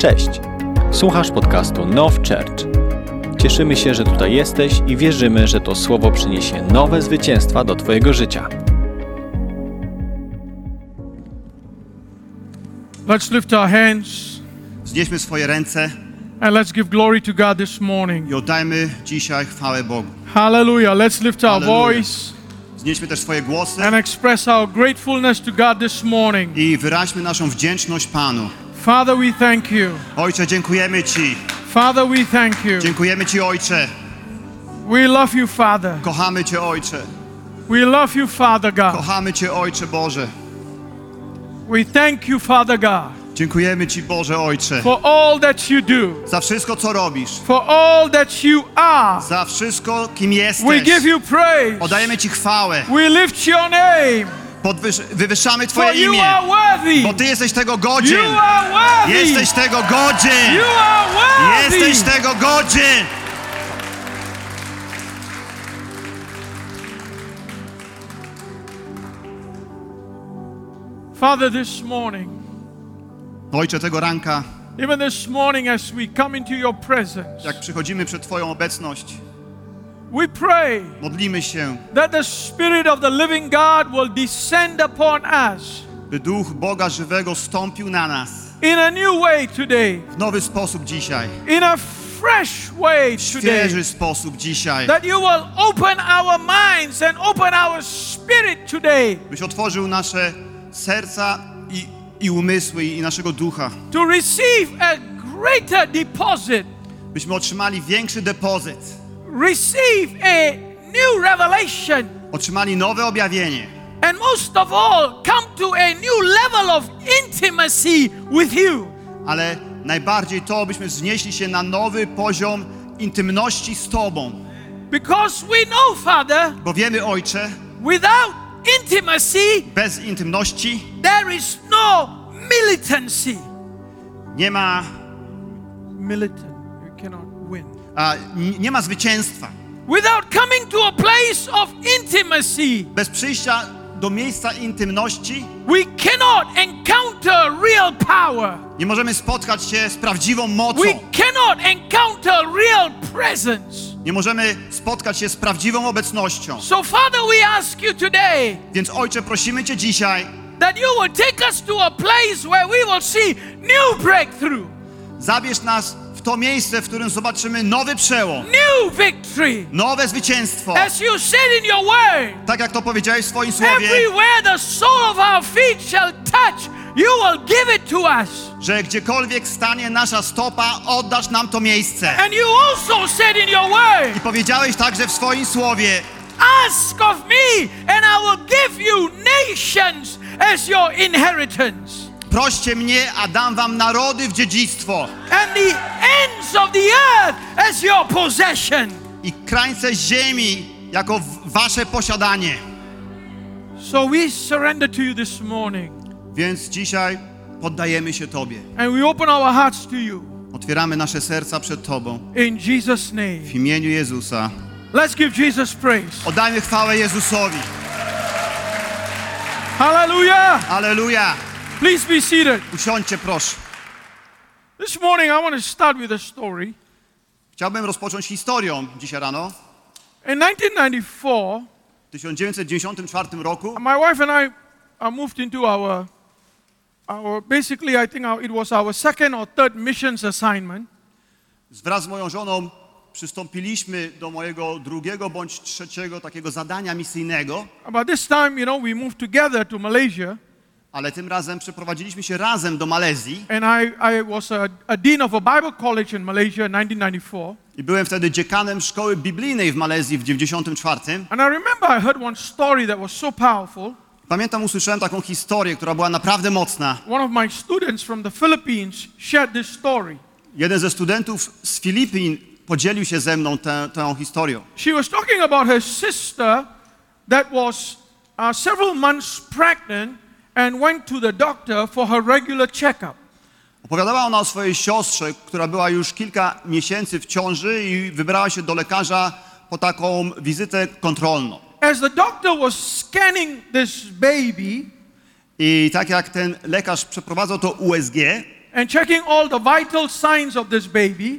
Cześć! Słuchasz podcastu Now Church. Cieszymy się, że tutaj jesteś i wierzymy, że to słowo przyniesie nowe zwycięstwa do Twojego życia. Let's lift our hands Wznieśmy swoje ręce and let's give glory to God this morning. i oddajmy dzisiaj chwałę Bogu. Hallelujah. Let's lift our Hallelujah. voice Wznieśmy też swoje głosy and express our gratefulness to God this morning. i wyraźmy naszą wdzięczność Panu. Father, we thank you. Ojcze, dziękujemy Ci. Father, we thank you. Dziękujemy Ci, Ojcze. We love you, Father. Kochamy Cię, Ojcze. We love you, Father God. Kochamy Cię, Ojcze Boże. We thank you, Father God, Dziękujemy Ci, Boże Ojcze, for all that you do, za wszystko, co robisz, for all that you are. za wszystko, kim We jesteś. give you praise. Oddajemy Ci chwałę. We lift your name, Podwyż- wywyższamy Twoje imię, bo Ty jesteś tego godzien. Jesteś tego godzien. Jesteś tego godzien. Father, this morning, Ojcze, tego ranka, even this morning as we come into your presence, jak przychodzimy przed Twoją obecność, we pray modlimy się, that the Spirit of the living God will descend upon us by Duch Boga żywego stąpił na nas. in a new way today, w nowy sposób dzisiaj, in a fresh way w today. świeży sposób dzisiaj, That you will open our minds and open our spirit today byś otworzył nasze serca i, i umysły i naszego ducha, to receive a greater deposit, byśmy otrzymali większy depozyt, receive a new revelation, otrzymali nowe objawienie, and most of all, come to a new level of intimacy with you. ale najbardziej to, byśmy wznieśli się na nowy poziom intymności z Tobą, Because we know, Father, bo wiemy, Ojcze, without intimacy, bez intymności there is no militancy. nie ma, Militant, nie ma zwycięstwa. Without coming to a place of intimacy, Bez przyjścia do miejsca intymności we cannot encounter real power. nie możemy spotkać się z prawdziwą mocą. We cannot encounter real presence. Nie możemy spotkać się z prawdziwą obecnością. So, Father, we ask you today Więc Ojcze, prosimy Cię dzisiaj, that you will take us to a place where we will see new breakthrough, zabierz nas w to miejsce, w którym zobaczymy nowy przełom, new victory. nowe zwycięstwo. As you said in your word, Tak jak to powiedziałeś w swoim słowie, everywhere the sole of our feet shall touch, you will give it to us. że gdziekolwiek stanie nasza stopa, oddasz nam to miejsce. And you also said in your word, I powiedziałeś także w swoim słowie, Ask of me, and I will give you nations as your inheritance, proście mnie, a dam wam narody w dziedzictwo and the ends of the earth as your possession. i krańce ziemi jako wasze posiadanie. So we surrender to you this morning, Więc dzisiaj poddajemy się Tobie. and we open our hearts to you Otwieramy nasze serca przed Tobą. in Jesus' name. W imieniu Jezusa. Let's give Jesus praise. Oddajmy chwałę Jezusowi. Hallelujah. Aleluja! Please be seated. Usiądźcie proszę. This morning, I want to start with a story. Chciałbym rozpocząć historią dzisiaj rano. In 1994, W 1994 roku my wife and I uh, moved into our, our basically, I think our, it was our second or third missions assignment. wraz z moją żoną przystąpiliśmy do mojego drugiego bądź trzeciego takiego zadania misyjnego, About this time, you know, we moved together to Malaysia, ale tym razem przeprowadziliśmy się razem do Malezji and I, I was a, a dean of a Bible college in Malaysia in 1994. i byłem wtedy dziekanem szkoły biblijnej w Malezji w 94. And I remember I heard one story that was so powerful. Pamiętam, usłyszałem taką historię, która była naprawdę mocna. One of my students from the Philippines shared this story. Jeden ze studentów z Filipin podzielił się ze mną tę, tę historią. She was talking about her sister that was uh, several months pregnant and went to the doctor for her regular checkup. Opowiadała ona o swojej siostrze, która była już kilka miesięcy w ciąży i wybrała się do lekarza po taką wizytę kontrolną. As the doctor was scanning this baby, I tak jak ten lekarz przeprowadzał to USG, and checking all the vital signs of this baby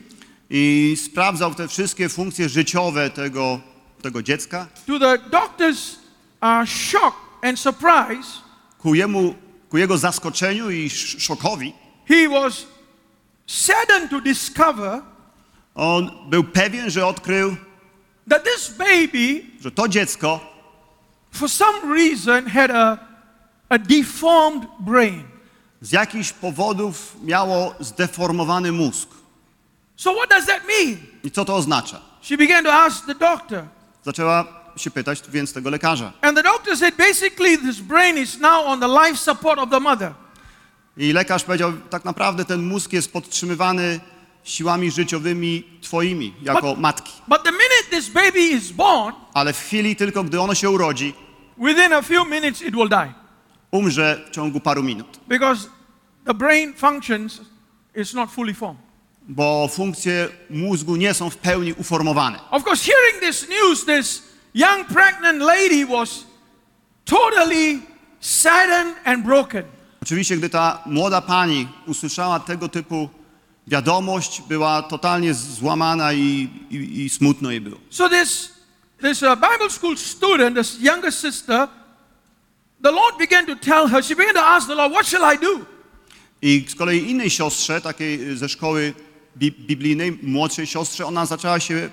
i sprawdzał te wszystkie funkcje życiowe tego, tego dziecka. to the doctor's uh, shock and surprise, Ku, jemu, ku jego zaskoczeniu i sz- szokowi, he was saddened to discover on był pewien, że odkrył, that this baby, że to dziecko for some reason, had a, a deformed brain. z jakichś powodów miało zdeformowany mózg. So, what does that mean? I co to oznacza? She began to ask the doctor. Zaczęła się pytać więc tego lekarza. And the doctor said basically this brain is now on the life support of the mother. I lekarz powiedział, tak naprawdę ten mózg jest podtrzymywany siłami życiowymi twoimi, jako But- matki. But the minute this baby is born, Ale w chwili tylko, gdy ono się urodzi, within a few minutes it will die umrze w ciągu paru minut. because the brain functions is not fully formed. Bo funkcje mózgu nie są w pełni uformowane. Of course, hearing this news, this young pregnant lady was totally saddened and broken. Oczywiście, gdy ta młoda pani usłyszała tego typu wiadomość, była totalnie złamana i, i, i smutno jej było. So this this uh, Bible school student, this younger sister, the Lord began to tell her. She began to ask the Lord, "What shall I do?" I z kolei innej siostrze, takiej ze szkoły bi- biblijnej, młodszej siostrze, ona zaczęła się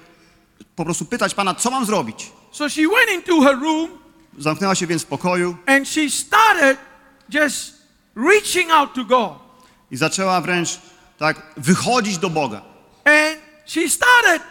po prostu pytać Pana, co mam zrobić? So she went into her room Zamknęła się więc w pokoju and she started just reaching out to God. i zaczęła wręcz tak wychodzić do Boga. And she started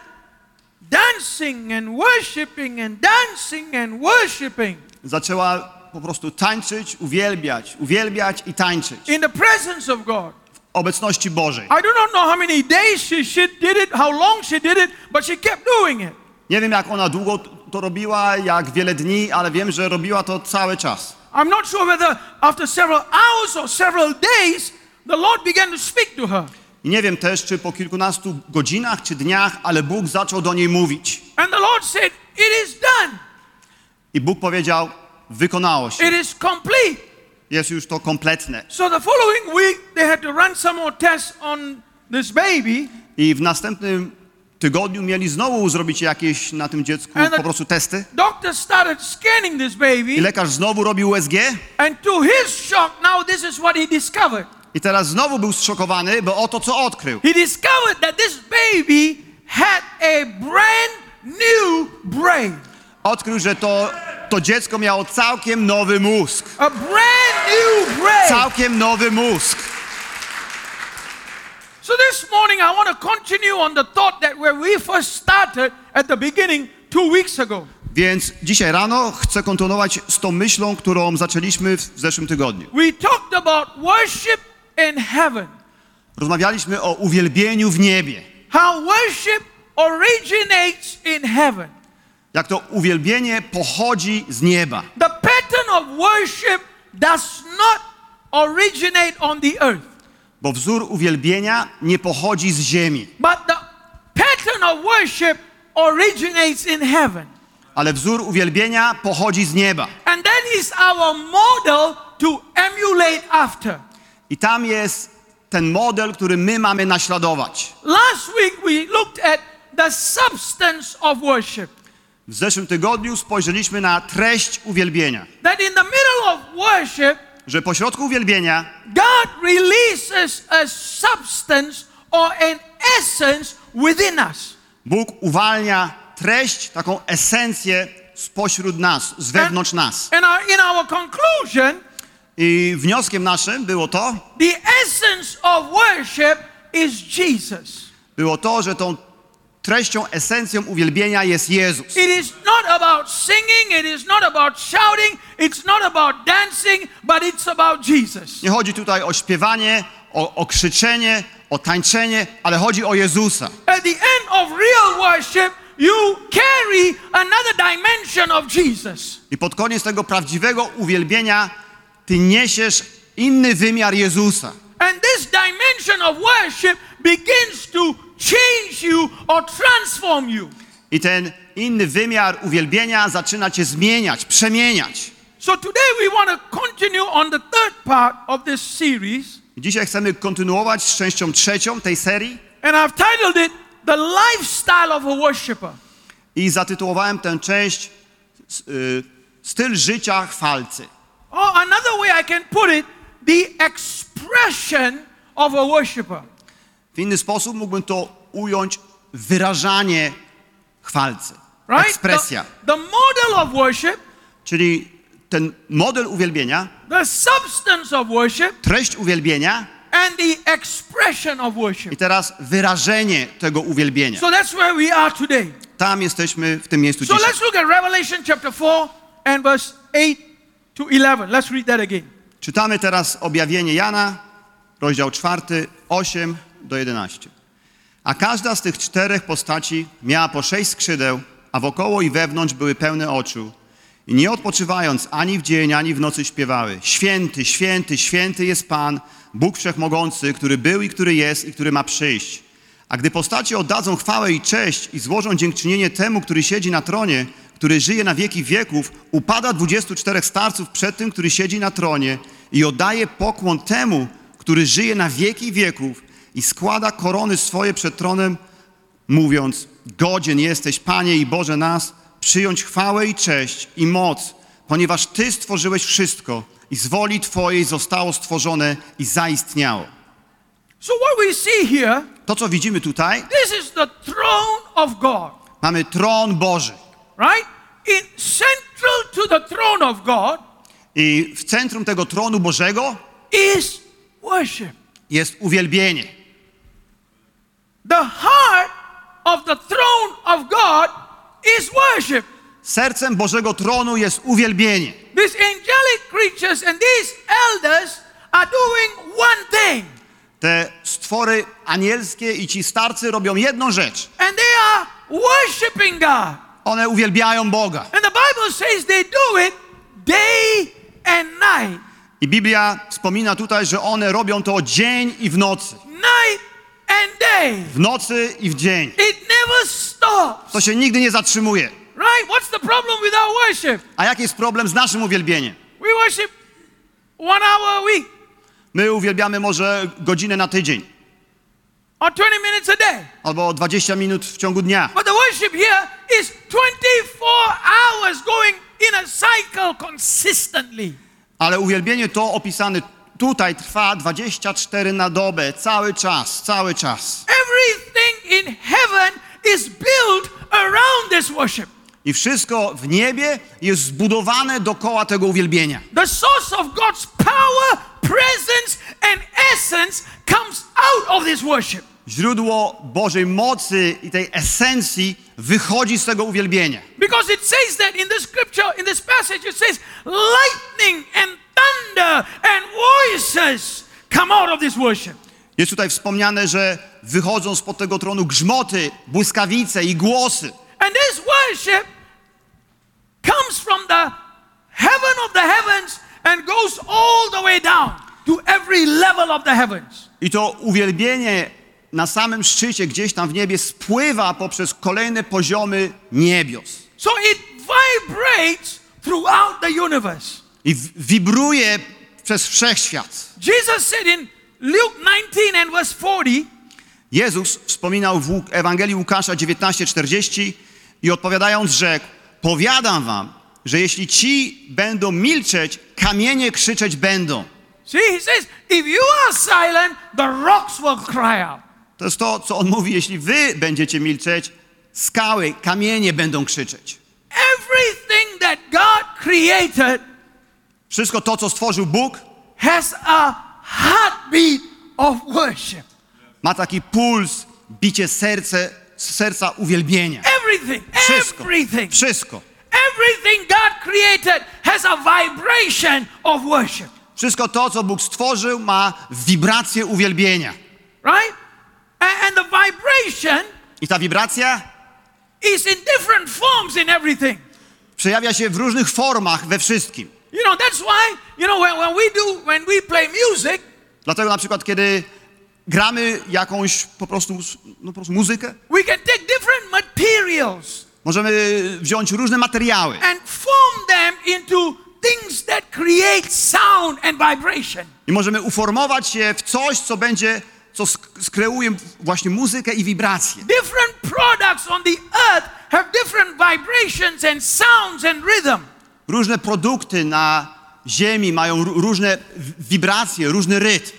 dancing and worshiping and dancing and worshiping Zaczęła po prostu tańczyć, uwielbiać, uwielbiać i tańczyć in the presence of God. w obecności Bożej. I do not know how many days she, she did it, how long she did it, but she kept doing it. Nie wiem, jak ona długo to robiła, jak wiele dni, ale wiem, że robiła to cały czas. I'm not sure whether after several hours or several days, the Lord began to speak to her. I nie wiem też, czy po kilkunastu godzinach czy dniach, ale Bóg zaczął do niej mówić. And the Lord said, It is done, I Bóg powiedział, wykonało się. it is complete. Jest już to kompletne. So the following week, they had to run some more tests on this baby. I w następnym tygodniu mieli znowu zrobić jakieś na tym dziecku And po prostu testy. Doctor started scanning this I baby, lekarz znowu robił USG. and to his shock, now this is what he discovered. I teraz znowu był zszokowany, bo oto co odkrył. He discovered that this baby had a brand new brain. Odkrył, że to, to dziecko miało całkiem nowy mózg. A brand new brain. Całkiem nowy mózg. So this morning I want to continue on the thought that where we first started at the beginning two weeks ago. Więc dzisiaj rano chcę kontynuować z tą myślą, którą zaczęliśmy w zeszłym tygodniu. We talked about worship in heaven. Rozmawialiśmy o uwielbieniu w niebie. How worship originates in heaven. Jak to uwielbienie pochodzi z nieba. The pattern of worship does not originate on the earth, Bo wzór uwielbienia nie pochodzi z ziemi, but the pattern of worship originates in heaven. ale wzór uwielbienia pochodzi z nieba. And that is our model to emulate after. I tam jest ten model, który my mamy naśladować. Last week we looked at the substance of worship. W zeszłym tygodniu spojrzeliśmy na treść uwielbienia, That in the middle of worship, że pośrodku uwielbienia God releases a substance or an essence within us. Bóg uwalnia treść, taką esencję spośród nas, z wewnątrz nas. And our, in our conclusion, I wnioskiem naszym było to, the essence of worship is Jesus. było to, że tą treścią, esencją uwielbienia jest Jezus. It is not about singing, it is not about shouting, it's not about dancing, but it's about Jesus. Nie chodzi tutaj o śpiewanie, o, o krzyczenie, o tańczenie, ale chodzi o Jezusa. At the end of real worship, you carry another dimension of Jesus. I pod koniec tego prawdziwego uwielbienia ty niesiesz inny wymiar Jezusa. And this dimension of worship begins to change you or transform you. I ten inny wymiar uwielbienia zaczyna cię zmieniać, przemieniać. So today we want to continue on the third part of this series. Dzisiaj chcemy kontynuować z częścią trzecią tej serii And I've titled it The Lifestyle of a Worshipper. i zatytułowałem tę część y, Styl życia chwalcy. Or another way I can put it, the expression of a worshiper. W inny sposób mógłbym to ująć wyrażanie chwalcy. Right? Ekspresja. The, the model of worship, Czyli ten model uwielbienia, the substance of worship, treść uwielbienia and the expression of i worship. teraz wyrażenie tego uwielbienia. So that's where we are today. Tam jesteśmy w tym miejscu So dzisiaj. let's look at Revelation chapter 4 and verse 8 to 11. Let's read that again. Czytamy teraz objawienie Jana, rozdział 4, 8 do 11. A każda z tych czterech postaci miała po sześć skrzydeł, a wokoło i wewnątrz były pełne oczu. I nie odpoczywając ani w dzień, ani w nocy śpiewały: Święty, święty, święty jest Pan, Bóg Wszechmogący, który był i który jest i który ma przyjść. A gdy postaci oddadzą chwałę i cześć i złożą dziękczynienie temu, który siedzi na tronie, który żyje na wieki wieków, upada dwudziestu czterech starców przed tym, który siedzi na tronie i oddaje pokłon temu, który żyje na wieki wieków i składa korony swoje przed tronem, mówiąc, godzien jesteś, Panie i Boże nas, przyjąć chwałę i cześć i moc, ponieważ Ty stworzyłeś wszystko i z woli Twojej zostało stworzone i zaistniało. So what we see here, To, co widzimy tutaj, this is the throne of God, mamy tron Boży. right? In central to the throne of God I w centrum tego tronu Bożego is worship. jest uwielbienie. The heart of the throne of God is worship. Sercem Bożego tronu jest uwielbienie. These angelic creatures and these elders are doing one thing, Te stwory anielskie i ci starcy robią jedną rzecz. and they are worshiping God. One uwielbiają Boga. And the Bible says they do it day and night. I Biblia wspomina tutaj, że one robią to dzień i w nocy. Night. W nocy i w dzień. It never stops. To się nigdy nie zatrzymuje. Right? What's the problem with our worship? A jaki jest problem z naszym uwielbieniem? We worship one hour a week My uwielbiamy może godzinę na tydzień or 20 minutes a day. albo 20 minut w ciągu dnia. But the worship here is 24 hours going in a cycle consistently. Ale uwielbienie to opisane tutaj trwa 24 na dobę, cały czas, cały czas. Everything in heaven is built around this worship. I wszystko w niebie jest zbudowane dokoła tego uwielbienia. The source of God's power, presence, and essence comes out of this worship. Źródło Bożej mocy i tej esencji wychodzi z tego uwielbienia. Because it says that in the scripture, in this passage, it says, lightning and thunder and voices come out of this worship. Jest tutaj wspomniane, że wychodzą spod tego tronu grzmoty, błyskawice i głosy. And this worship comes from the heaven of the heavens and goes all the way down to every level of the heavens. I to uwielbienie na samym szczycie, gdzieś tam w niebie, spływa poprzez kolejne poziomy niebios. So it vibrates throughout the universe. I wibruje przez wszechświat. Jesus said in Luke 19 and verse 40, Jezus wspominał w Ewangelii Łukasza 19:40 i odpowiadając rzekł: Powiadam wam, że jeśli ci będą milczeć, kamienie krzyczeć będą. see, he says, if you are silent, the rocks will cry out. To jest to, co on mówi, jeśli wy będziecie milczeć, skały, kamienie będą krzyczeć. Everything that God created Wszystko to, co stworzył Bóg, has a heartbeat of worship. ma taki puls, bicie serce, serca uwielbienia. Everything, Wszystko. everything, Wszystko. everything God created has a vibration of worship, Wszystko to, co Bóg stworzył, ma wibrację uwielbienia. right? And the vibration I ta wibracja is in different forms in everything. przejawia się w różnych formach we wszystkim. You know, that's why, you know, when, when we do, when we play music, Dlatego na przykład, kiedy gramy jakąś po prostu, no po prostu muzykę, we can take different materials możemy wziąć różne materiały and form them into things that create sound and vibration. I możemy uformować się w coś, co będzie, co sk- skreuje właśnie muzykę i wibracje. Different products on the earth have different vibrations and sounds and rhythm. Różne produkty na ziemi mają ró- różne wibracje, różny rytm.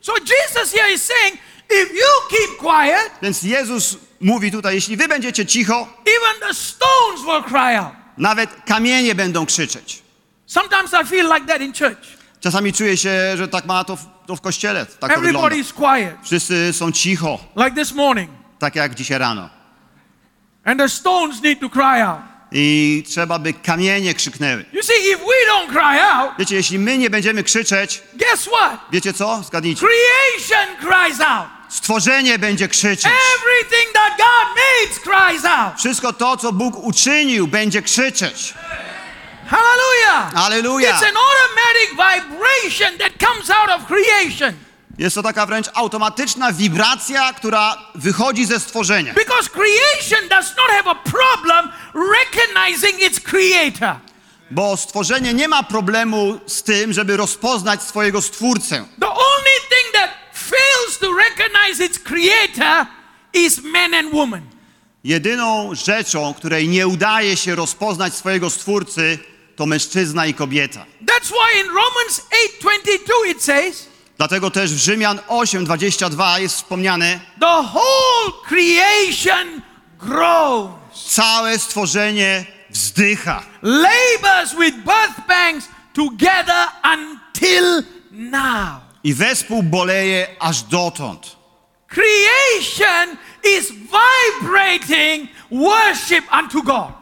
So Jesus here is saying, if you keep quiet, Więc Jezus mówi tutaj, jeśli wy będziecie cicho, even the stones will cry out. nawet kamienie będą krzyczeć. Sometimes I feel like that in church. Czasami czuję się, że tak ma to w, to w kościele. Tak to wygląda. Everybody is quiet, Wszyscy są cicho, like this morning. tak jak dzisiaj rano. And the stones need to cry out. I trzeba, by kamienie krzyknęły. You see, if we don't cry out, Wiecie, jeśli my nie będziemy krzyczeć, guess what? wiecie co? Zgadnijcie. Creation cries out. Stworzenie będzie krzyczeć. Everything that God made cries out. Wszystko to, co Bóg uczynił, będzie krzyczeć. Hallelujah. Hallelujah. It's an automatic vibration that comes out of creation. Jest to taka wręcz automatyczna wibracja, która wychodzi ze stworzenia. Because creation does not have a problem recognizing its creator. Bo stworzenie nie ma problemu z tym, żeby rozpoznać swojego stwórcę. The only thing that fails to recognize its creator is man and woman. Jedyną rzeczą, której nie udaje się rozpoznać swojego stwórcy, to mężczyzna i kobieta. That's why in Romans 8:22 it says, Dlatego też w Rzymian 8:22 jest wspomniane: "The whole creation groans, całe stworzenie wzdycha, labors with birth pangs together until now." i wespół boleje aż dotąd. Creation is vibrating worship unto God.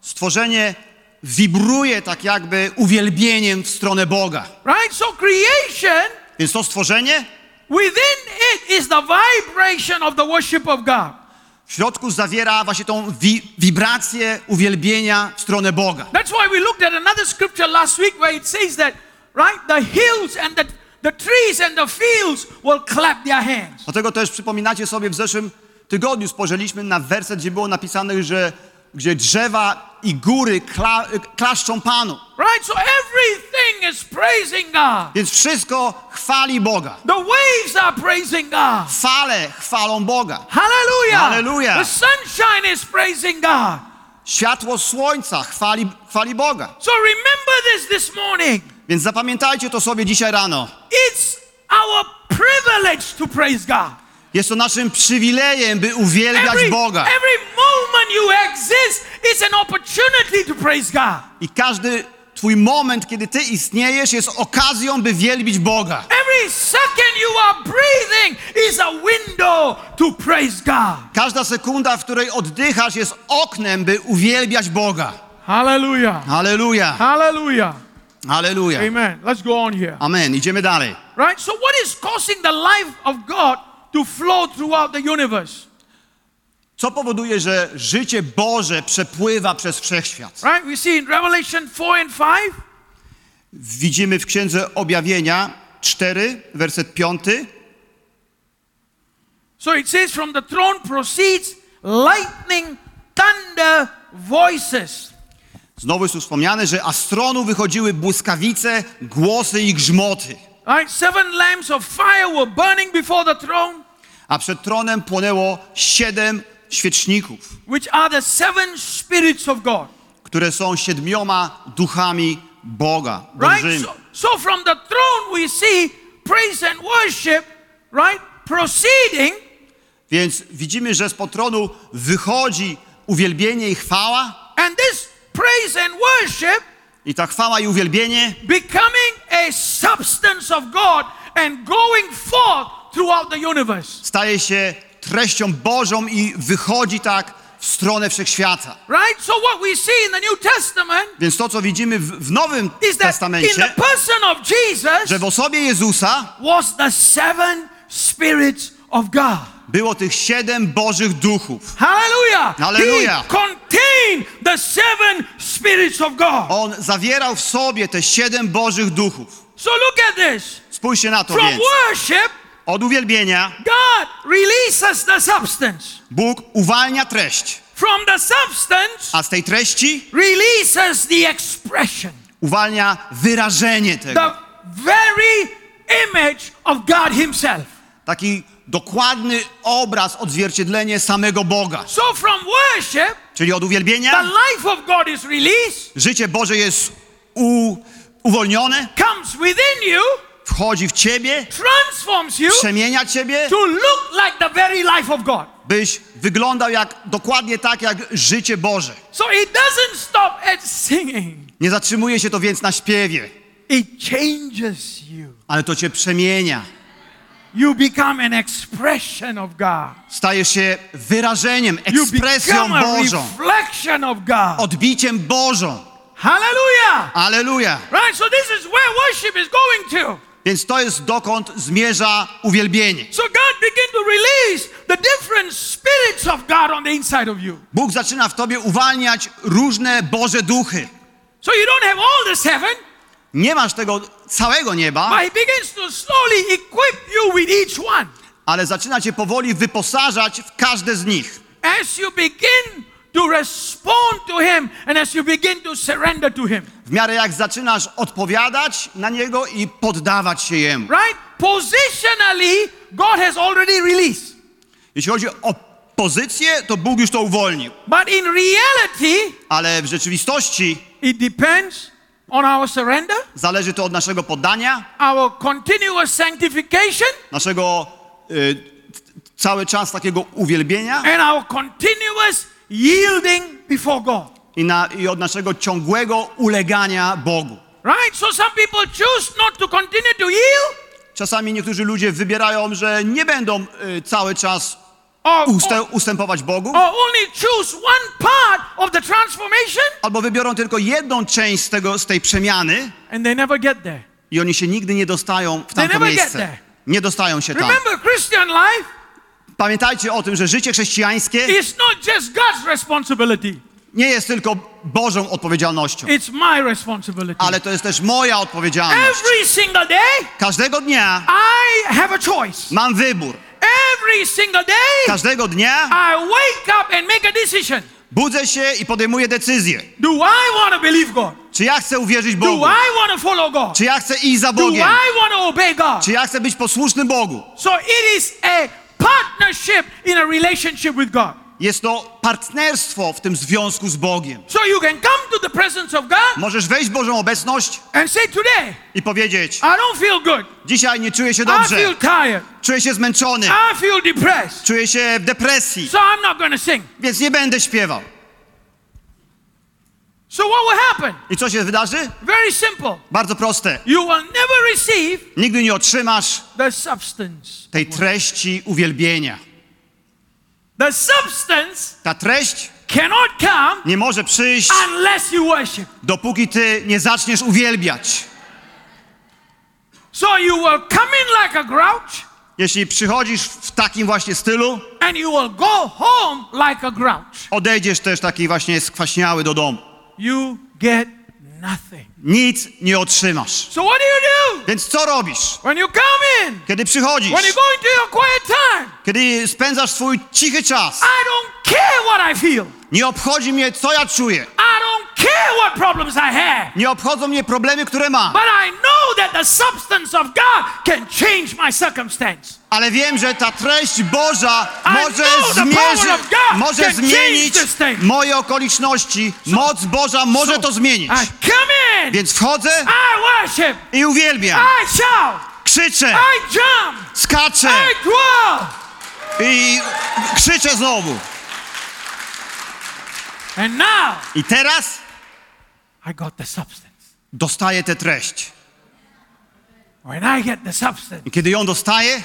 Stworzenie wibruje tak jakby uwielbieniem w stronę Boga. Right? So creation Więc to stworzenie within it is the vibration of the worship of God. w środku zawiera właśnie tą wi- wibrację uwielbienia w stronę Boga. That's why we looked at another scripture last week where it says that, right? The hills and the, the trees and the fields will clap their hands. Dlatego też przypominacie sobie w zeszłym tygodniu spojrzeliśmy na werset, gdzie było napisane, że gdzie drzewa i góry kla, klaszczą Panu. Right? So everything is praising God. Więc wszystko chwali Boga. The waves are praising God. Fale chwalą Boga. Hallelujah. Hallelujah. The sunshine is praising God. Światło słońca chwali, chwali Boga. So remember this this morning. Więc zapamiętajcie to sobie dzisiaj rano. It's our privilege to praise God. Jest to naszym przywilejem, by uwielbiać Every, Boga. every moment you exist, it's an opportunity to praise God. I każdy twój moment, kiedy ty istniejesz, jest okazją, by wielbić Boga. Every second you are breathing is a window to praise God. Każda sekunda, w której oddychasz, jest oknem, by uwielbiać Boga. Hallelujah. Halleluja. Hallelujah. Halleluja. Amen. Let's go on here. Amen. Idziemy dalej. Right? So, what is causing the life of God to flow throughout the universe? Co powoduje, że życie Boże przepływa przez wszechświat? Right? We see in Revelation 4 and 5. Widzimy w Księdze Objawienia 4, werset 5. So it says, From the throne proceeds lightning, thunder, voices. Znowu jest tu wspomniane, że a z tronu wychodziły błyskawice, głosy i grzmoty. Right? Seven lamps of fire were burning before the throne, A przed tronem płonęło siedem świeczników, which are the seven spirits of God. które są siedmioma duchami Boga. Right? So, so from the throne we see praise and worship, right? Proceeding, Więc widzimy, że spod tronu wychodzi uwielbienie i chwała. and this praise and worship I ta chwała i uwielbienie becoming a substance of God and going forth throughout the universe. staje się treścią Bożą i wychodzi tak w stronę wszechświata. Right? So what we see in the New Testament Więc to, co widzimy w, w Nowym is that in the Testamencie, person of Jesus że w osobie Jezusa was the seven spirits of God. było tych siedem Bożych duchów. Hallelujah. Hallelujah. He contained the seven spirits of God. On zawierał w sobie te siedem Bożych duchów. So look at this. Spójrzcie na to From więc. worship, Od uwielbienia God releases the substance. Bóg uwalnia treść, From the substance, a z tej treści releases the expression. uwalnia wyrażenie tego. the very image of God Himself. Taki dokładny obraz, odzwierciedlenie samego Boga. So from worship, Czyli od the uwielbienia life of God is released, życie Boże jest u, uwolnione, comes within you, wchodzi w ciebie, transforms you przemienia ciebie, to look like the very life of God. byś wyglądał jak, dokładnie tak jak życie Boże. So it doesn't stop at singing. Nie zatrzymuje się to więc na śpiewie, It changes you. ale to cię przemienia. You become an expression of God. Stajesz się wyrażeniem, ekspresją Bożą, reflection of God. odbiciem Bożą. Hallelujah. Aleluja! Right? So this is where worship is going to. Więc to jest dokąd zmierza uwielbienie. So God began to release the different spirits of God on the inside of you. Bóg zaczyna w tobie uwalniać różne Boże duchy. So you don't have all the seven, Nie masz tego całego nieba, but He begins to slowly equip you with each one. ale zaczyna cię powoli wyposażać w każde z nich. As you begin to respond to Him and as you begin to surrender to Him. W miarę jak zaczynasz odpowiadać na Niego i poddawać się Jemu. Right? Positionally, God has already released. Jeśli chodzi o pozycję, to Bóg już to uwolnił. But in reality, Ale w rzeczywistości it depends on our surrender, zależy to od naszego poddania, our continuous sanctification, naszego y, cały czas takiego uwielbienia and our continuous yielding before God. i, na, i od naszego ciągłego ulegania Bogu. Right? So some people choose not to continue to yield Czasami niektórzy ludzie wybierają, że nie będą y, cały czas ustę, ustępować Bogu, or only choose one part of the transformation albo wybiorą tylko jedną część z, tego, z tej przemiany and they never get there. i oni się nigdy nie dostają w tamto miejsce. Nie dostają się tam. Remember, Christian life Pamiętajcie o tym, że życie chrześcijańskie is not just God's responsibility, nie jest tylko Bożą odpowiedzialnością, it's my responsibility. ale to jest też moja odpowiedzialność. Every single day, Każdego dnia I have a choice. mam wybór. Every single day, Każdego dnia I wake up and make a decision. budzę się i podejmuję decyzję. Do I want to believe God? Czy ja chcę uwierzyć Do Bogu? I want to follow God? Czy ja chcę iść za Do Bogiem? I want to obey God? Czy ja chcę być posłuszny Bogu? So it is a partnership in a relationship with God. Jest to partnerstwo w tym związku z Bogiem. So you can come to the presence of God Możesz wejść w Bożą obecność and say, Today, i powiedzieć: I don't feel good. Dzisiaj nie czuję się I dobrze, feel tired. czuję się zmęczony, I feel depressed. czuję się w depresji, So I'm not sing. więc nie będę śpiewał. So what will happen? I co się wydarzy? Very simple. Bardzo proste. You will never receive Nigdy nie otrzymasz the substance. tej treści uwielbienia. The substance Ta treść cannot come nie może przyjść, unless you worship. dopóki ty nie zaczniesz uwielbiać. So you will come in like a grouch Jeśli przychodzisz w takim właśnie stylu, and you will go home like a grouch. odejdziesz też taki właśnie skwaśniały do domu. You get nothing. Nic nie otrzymasz. So what do you do? Więc co robisz? When you come in, Kiedy przychodzisz, when you go into your quiet time, kiedy spędzasz swój cichy czas, I don't care what I feel. nie obchodzi mnie, co ja czuję. I don't care what problems I have. Nie obchodzą mnie problemy, które mam. But I know that the substance of God can change my circumstance. Ale wiem, że ta treść Boża może, zmierzy, może zmienić moje okoliczności. Moc Boża może So, to zmienić. In, Więc wchodzę I worship, i uwielbiam. Shout, Krzyczę, jump, skaczę I krzyczę znowu. Now I teraz I got the substance. dostaję tę treść. When I get the substance, I kiedy ją dostaję,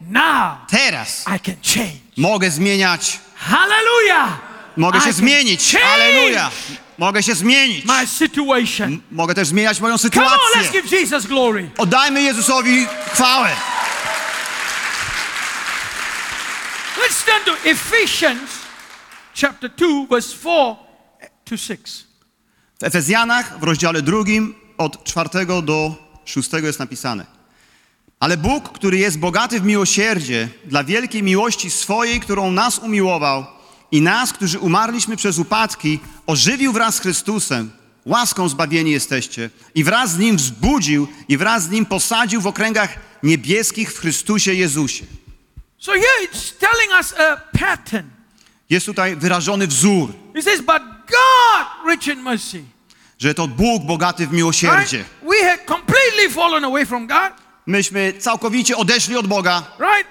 now teraz I can change. mogę zmieniać. Hallelujah. Mogę I się zmienić. change Aleluja. Mogę się zmienić. My situation. Mogę też zmieniać moją Come on, let's sytuację. give Jesus glory. Oddajmy Jezusowi chwałę. Let's turn to Ephesians chapter 2, verse 4 to 6. W Efezjanach w rozdziale drugim od czwartego do szóstego jest napisane. Ale Bóg, który jest bogaty w miłosierdzie, dla wielkiej miłości swojej, którą nas umiłował i nas, którzy umarliśmy przez upadki, ożywił wraz z Chrystusem Łaską zbawieni jesteście. I wraz z Nim wzbudził i wraz z Nim posadził w okręgach niebieskich w Chrystusie Jezusie. So here it's telling us a pattern. Jest tutaj wyrażony wzór, It says, But God, rich in mercy. że to Bóg bogaty w miłosierdzie. Right? We had completely fallen away from God. Myśmy całkowicie odeszli od Boga, Right?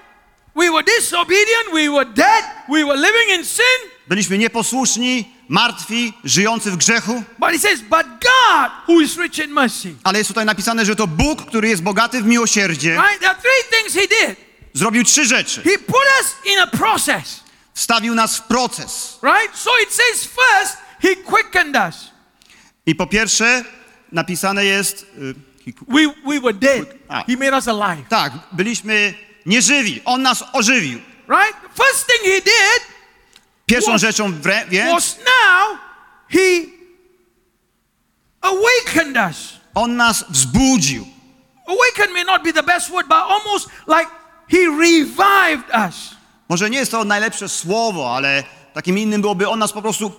We were disobedient. We were dead. We were living in sin. byliśmy nieposłuszni, martwi, żyjący w grzechu, But it says, But God, who is rich in mercy. ale jest tutaj napisane, że to Bóg, który jest bogaty w miłosierdzie, Right? There are three things He did. zrobił trzy rzeczy. He put us in a process. Wstawił nas w proces. Right? So it says, First, He quickened us. I po pierwsze, napisane jest. y, We, we were dead. Ah. He made us alive. Tak, byliśmy nieżywi. On nas ożywił. Right? First thing He did Pierwszą Was- rzeczą wrę- więc was now He awakened us. on nas wzbudził. Awaken may not be the best word, but almost like He revived us. Może nie jest to najlepsze słowo, ale takim innym byłoby on nas po prostu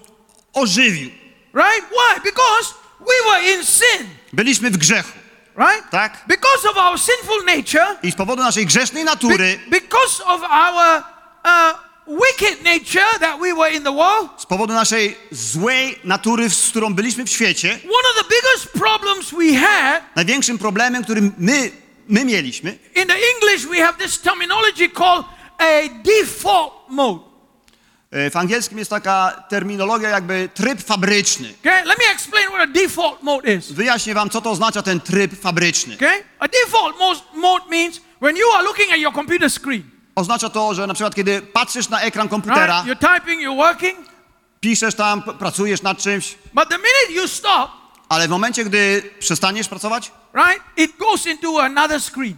ożywił. Right? Why? Because we were in sin. Byliśmy w grzechu. Right? Tak. Because of our sinful nature, I z powodu naszej grzesznej be- natury, because of our uh, wicked nature that we were in the world, z powodu naszej złej natury, z którą byliśmy w świecie, one of the biggest problems we had największym problemem, którym my, my mieliśmy, in the English, we have this terminology called a default mode. E, w angielskim jest taka terminologia jakby tryb fabryczny. Okay? Let me explain what a default mode is. Wyjaśnię wam, co to oznacza ten tryb fabryczny. Okay? A default mode, means when you are looking at your computer screen, Oznacza to, że na przykład kiedy patrzysz na ekran komputera, right? You're typing, you're working, piszesz tam, pracujesz nad czymś, but the minute you stop, ale w momencie, gdy przestaniesz pracować, right, it goes into another screen.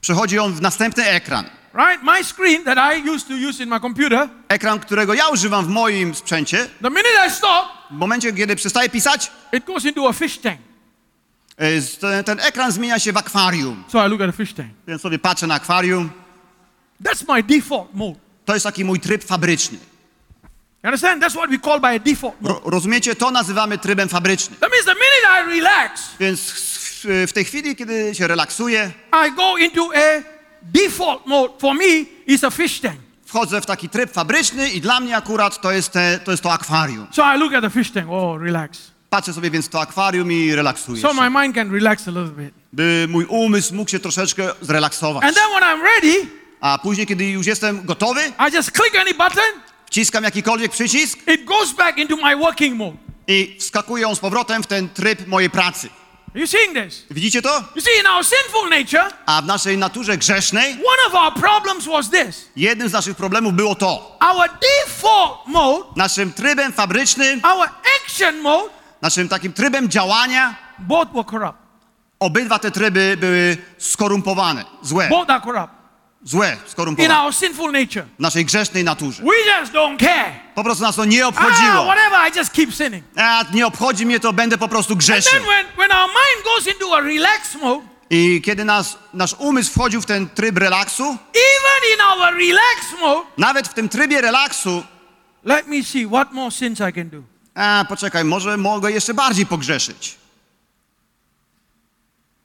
przechodzi on w następny ekran. Right? My screen that I used to use in my computer, Ekran, którego ja używam w moim sprzęcie, the minute I stop, w momencie, kiedy przestaję pisać, it goes into a fish tank. e, ten, ten ekran zmienia się w akwarium. So I look at a fish tank. Więc sobie patrzę na akwarium. That's my default mode. To jest taki mój tryb fabryczny. You understand? That's what we call by a default mode. Ro, rozumiecie? To nazywamy trybem fabrycznym. That means the minute I relax, Więc w, w tej chwili, kiedy się relaksuję, I go into a default mode. For me, it's a fish tank. wchodzę w taki tryb fabryczny i dla mnie akurat to jest, te, to, jest to akwarium. So I look at the fish tank. Oh, relax. Patrzę sobie więc w to akwarium i relaksuję So się, my mind can relax a little bit. by mój umysł mógł się troszeczkę zrelaksować. And then when I'm ready, A później, kiedy już jestem gotowy, I just click any button. wciskam jakikolwiek przycisk It goes back into my working mode. i wskakuję on z powrotem w ten tryb mojej pracy. Widzicie to? You see, in our sinful nature, A w naszej naturze grzesznej one of our problems was this. jednym z naszych problemów było to. Our default mode, Naszym trybem fabrycznym, our action mode, naszym takim trybem działania, both were corrupt. obydwa te tryby były skorumpowane, złe, Złe, in skorumpowane our sinful nature. w naszej grzesznej naturze. We just don't care. Po prostu nas to nie Ah, obchodziło. whatever, I just keep sinning. A, nie obchodzi mnie to, będę po prostu And grzeszył. then when, when our mind goes into a relaxed mode, I kiedy nas, nasz umysł wchodził w ten tryb relaksu, even in our relaxed mode, nawet w tym trybie relaksu, let me see what more sins I can do. a poczekaj, może mogę jeszcze bardziej pogrzeszyć.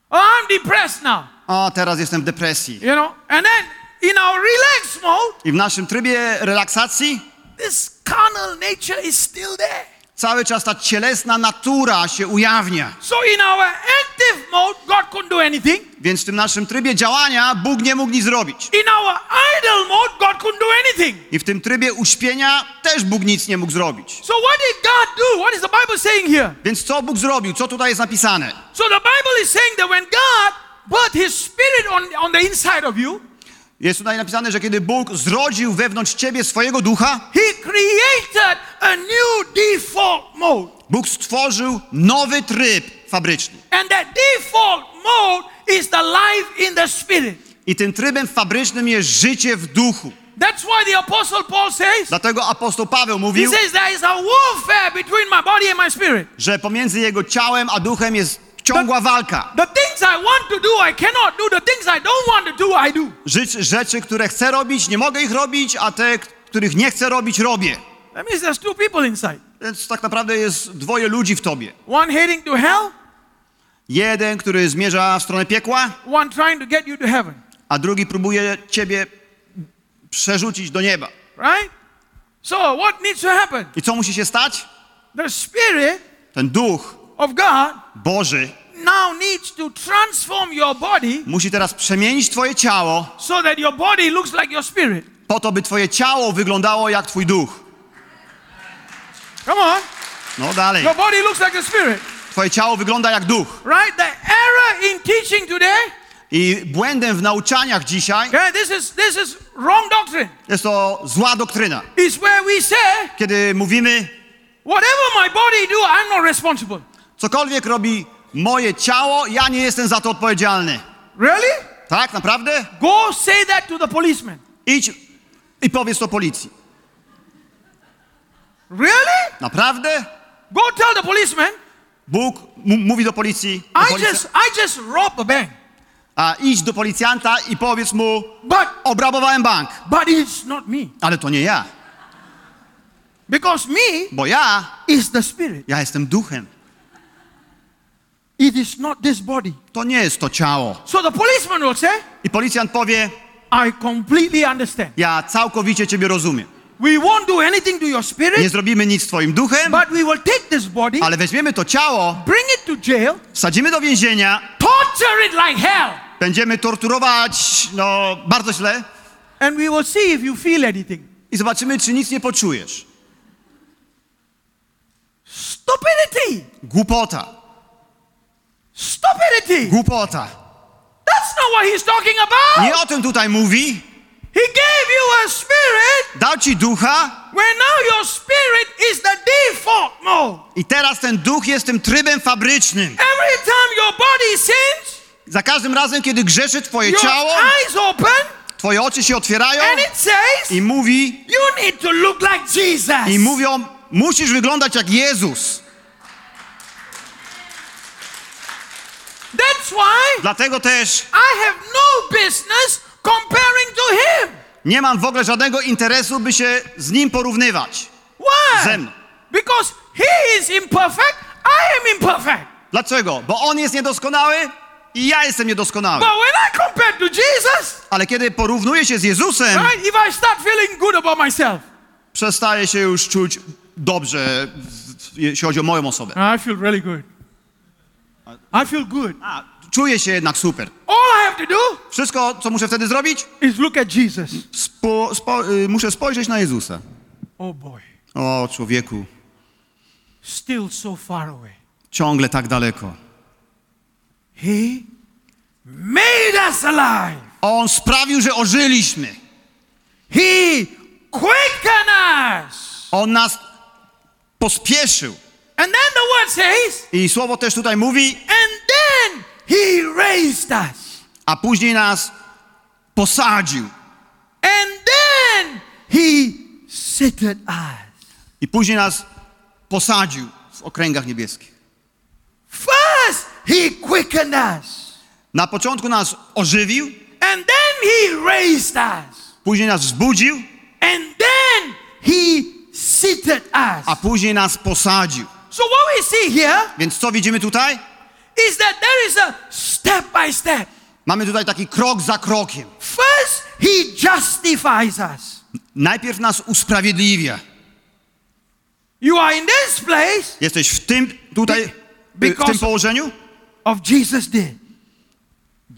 Oh, I'm depressed now, O, teraz jestem w depresji. you know. And then in our relaxed mode, I w naszym trybie relaksacji this carnal nature is still there. cały czas ta cielesna natura się ujawnia. So in our active mode, God couldn't do anything. Więc w tym naszym trybie działania Bóg nie mógł nic zrobić. In our idle mode, God couldn't do anything. I w tym trybie uśpienia też Bóg nic nie mógł zrobić. So what did God do? What is the Bible saying here? Więc co Bóg zrobił? Co tutaj jest napisane? So the Bible is saying that when God put His Spirit on, on the inside of you, Jest tutaj napisane, że kiedy Bóg zrodził wewnątrz ciebie swojego ducha, He created a new default mode. Bóg stworzył nowy tryb fabryczny. And that default mode is the life in the Spirit. I tym trybem fabrycznym jest życie w duchu. That's why the Apostle Paul says, Dlatego apostoł Paweł he mówił, says there is a warfare between my body and my spirit. że pomiędzy jego ciałem a duchem jest ciągła walka. The things I want to do, I cannot do. The things I don't want to do, I do. Rzecz, rzeczy, które chcę robić, nie mogę ich robić, a te, których nie chcę robić, robię. That means there's two people inside. Więc tak naprawdę jest dwoje ludzi w tobie. one heading to hell, Jeden, który zmierza w stronę piekła, one trying to get you to heaven. a drugi próbuje ciebie przerzucić do nieba. Right? So, what needs to happen? I co musi się stać? The Spirit Ten duch of God Boży now needs to transform your body musi teraz przemienić twoje ciało so that your body looks like your spirit. po to, by twoje ciało wyglądało jak twój duch. Come on. No dalej. Your body looks like the spirit. Twoje ciało wygląda jak duch. Right? The error in teaching today, I błędem w nauczaniach dzisiaj okay, this is this is wrong doctrine. jest to zła doktryna. Is where we say, Kiedy mówimy, whatever my body do, I'm not responsible. Cokolwiek robi moje ciało, ja nie jestem za to odpowiedzialny. Really? Tak, naprawdę? Go say that to the policeman. Idź i powiedz to policji. Really? Naprawdę? Go tell the policeman, Bóg mówi do policji, do I policja- just I just robbed a bank. a idź do policjanta i powiedz mu, But obrabowałem bank, but it's not me. ale to nie ja, Because me bo ja, is the spirit. ja jestem duchem. It is not this body. To nie jest to ciało. So the policeman will say, I policjant powie, I completely understand. ja całkowicie ciebie rozumiem. We won't do anything to your Nie spirit, zrobimy nic z twoim duchem, but we will take this body, ale weźmiemy to ciało, bring it to jail, wsadzimy do więzienia, torture it like hell, będziemy torturować, no, bardzo źle and we will see if you feel anything. i zobaczymy, czy nic nie poczujesz. Stupidity! Głupota, Stupidity! głupota. That's not what he's talking about. Nie o tym tutaj mówi. He gave you a spirit Dał ci ducha where now your spirit is the default mode. i teraz ten duch jest tym trybem fabrycznym. Every time your body sins, Za każdym razem, kiedy grzeszy twoje your ciało, eyes open, twoje oczy się otwierają and it says, i mówi, You need to look like Jesus. i mówią, musisz wyglądać jak Jezus. That's why Dlatego też I have no business comparing to him. nie mam w ogóle żadnego interesu, by się z nim porównywać. Why? Ze mną. Because he is imperfect, I am imperfect. Dlaczego? Bo on jest niedoskonały i ja jestem niedoskonały. But when I compare to Jesus, Ale kiedy porównuję się z Jezusem, right, if I start feeling good about myself, przestaję się już czuć dobrze, jeśli chodzi o moją osobę. I feel really good. I feel good. A, czuję się jednak super. All I have to do Wszystko, co muszę wtedy zrobić? is look at Jesus. Spo, spo, y, muszę spojrzeć na Jezusa. Oh boy, O, człowieku, still so far away. ciągle tak daleko. He made us alive. On sprawił, że ożyliśmy. He quickened us. On nas pospieszył. And then the word says, I słowo też tutaj mówi, and then he raised us. a później nas posadził. And then he seated us. I później nas posadził w okręgach niebieskich. First, he quickened us. Na początku nas ożywił, And then he raised us. później nas wzbudził, And then he seated us. a później nas posadził. So what we see here Więc co widzimy tutaj? is that there is a step by step. Mamy tutaj taki krok za krokiem. First, he justifies us. Najpierw nas usprawiedliwia. You are in this place Jesteś w tym tutaj, w Because- tym położeniu of Jesus did.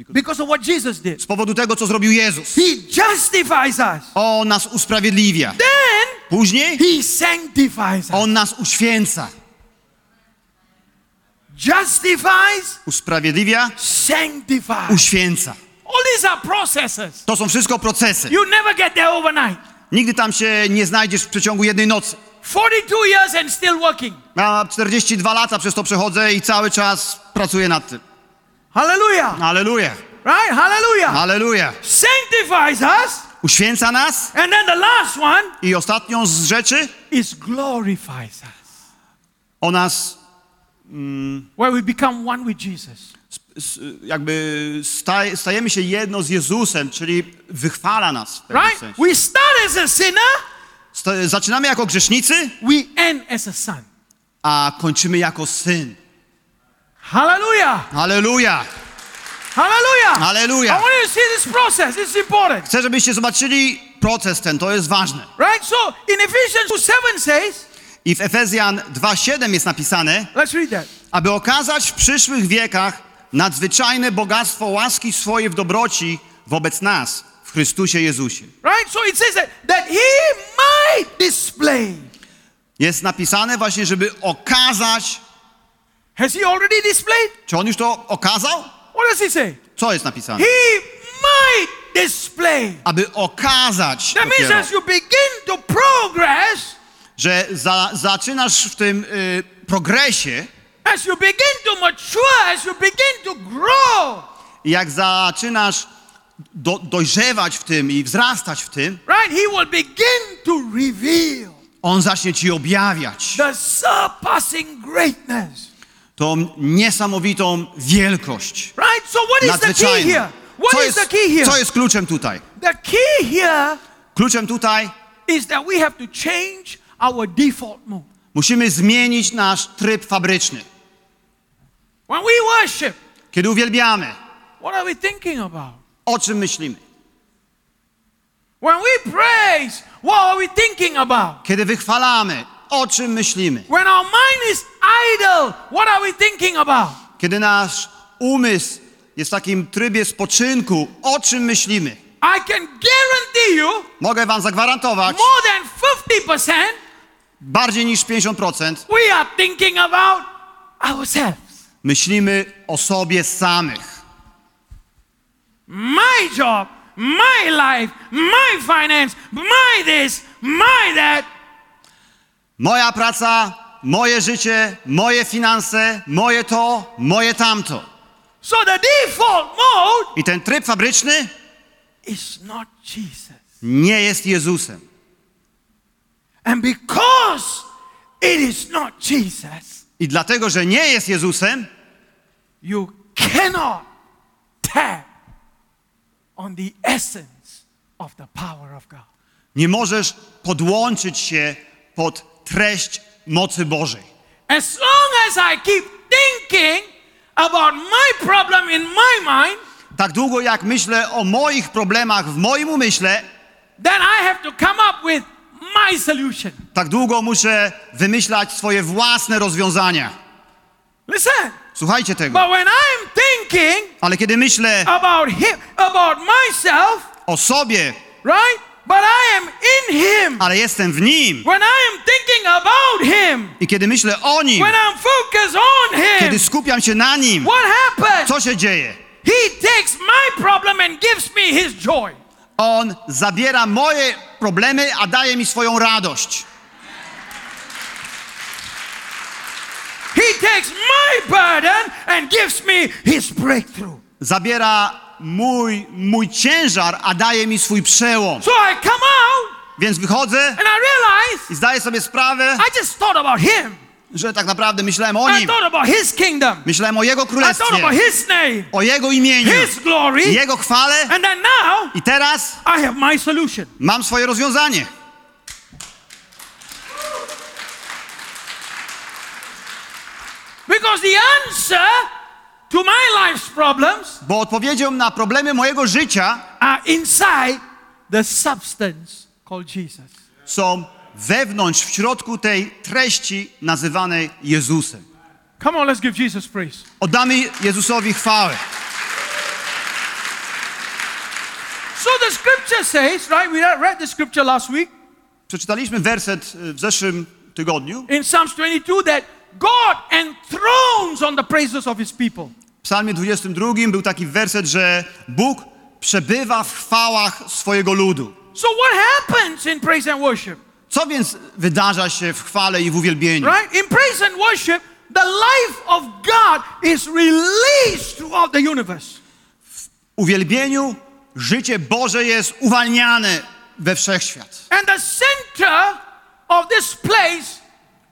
Because of what Jesus did. z powodu tego, co zrobił Jezus. He justifies us. On nas usprawiedliwia. Then Później he sanctifies us. On nas uświęca. Justifies, Usprawiedliwia, sanctifies. uświęca. All these are processes. To są wszystko procesy. You never get there overnight. Nigdy tam się nie znajdziesz w przeciągu jednej nocy. 42 years and still working. Ja 42 lata przez to przechodzę i cały czas pracuję nad tym. Hallelujah. Aleluja, Right? Hallelujah. aleluja. Sanctifies us. Uświęca nas And then the last one i ostatnią z rzeczy is glorifies us. o nas Where we become one with Jesus. jakby staj, stajemy się jedno z Jezusem, czyli wychwala nas Right? sensie. We start as a sinner Sto- Zaczynamy jako grzesznicy, we end as a son. a kończymy jako syn. Hallelujah. Halleluja! Hallelujah. I Halleluja! want you to see this process. It's important. Chcę, żebyście zobaczyli proces ten, to jest ważne. Right? So in Ephesians 2 7 says, I w Efezjan 2,7 jest napisane, let's read that. aby okazać w przyszłych wiekach nadzwyczajne bogactwo łaski swojej w dobroci wobec nas w Chrystusie Jezusie. Right? So it says that, that he might display. Jest napisane właśnie, żeby okazać. Has he already displayed? Czy on już to okazał? What does he say? Co jest napisane? He might display. Aby okazać That means dopiero, as you begin to progress, że za, zaczynasz w tym y, progresie as you begin to mature, as you begin to grow, jak zaczynasz do, dojrzewać w tym i wzrastać w tym, right? He will begin to reveal on zacznie ci objawiać the surpassing greatness. tą niesamowitą wielkość. Right? So what is the key here? What Co is jest, the key here? co jest kluczem tutaj? The key here Kluczem tutaj is that we have to change our default mode. musimy zmienić nasz tryb fabryczny. When we worship, Kiedy uwielbiamy, what are we thinking about? o czym myślimy? When we praise, what are we thinking about? Kiedy wychwalamy, o czym myślimy? When our mind is idle, what are we thinking about? Kiedy nasz umysł jest w takim trybie spoczynku, o czym myślimy? I can guarantee you Mogę wam zagwarantować, more than 50% bardziej niż 50% we are thinking about ourselves. myślimy o sobie samych. My job, my life, my finance, my this, my that. Moja praca, moje życie, moje finanse, moje to, moje tamto. So the default mode I ten tryb fabryczny is not Jesus. nie jest Jezusem. And because it is not Jesus, I dlatego, że nie jest Jezusem, you cannot tap on the essence of the power of God. nie możesz podłączyć się pod treść mocy Bożej. As long as I keep thinking about my problem in my mind, Tak długo jak myślę o moich problemach w moim umyśle, then I have to come up with my solution. tak długo muszę wymyślać swoje własne rozwiązania. Listen, Słuchajcie tego. but when I'm thinking Ale kiedy myślę about him, about myself, o sobie, right? But I am in him. ale jestem w Nim When I am thinking about him, i kiedy myślę o Nim, when I'm focused on him, kiedy skupiam się na Nim, what happens? co się dzieje? He takes my problem and gives me his joy. On zabiera moje problemy, a daje mi swoją radość. He takes my burden and gives me his breakthrough. Zabiera mój, mój ciężar, a daje mi swój przełom. So I come out Więc wychodzę and I realize i zdaję sobie sprawę, I just thought about him. Że tak naprawdę myślałem o Nim. kingdom. Myślałem o Jego królestwie, name, o Jego imieniu, glory. Jego chwale. Now I teraz mam swoje rozwiązanie. Because the answer to my life's problems Bo odpowiedzią na problemy mojego życia are inside the substance called Jesus. są wewnątrz, w środku tej treści nazywanej Jezusem. Come on, let's give Jesus praise. Oddamy Jezusowi chwałę. So the scripture says, right? We read the scripture last week Przeczytaliśmy werset y, w zeszłym tygodniu. in Psalms 22 that God enthrones on the praises of his people. W psalmie 22 był taki werset, że Bóg przebywa w chwałach swojego ludu. So what happens in praise and worship? Co więc wydarza się w chwale i w uwielbieniu? Right? In praise and worship, the life of God is released throughout the universe. W uwielbieniu życie Boże jest uwalniane we wszechświat. And the center of this place,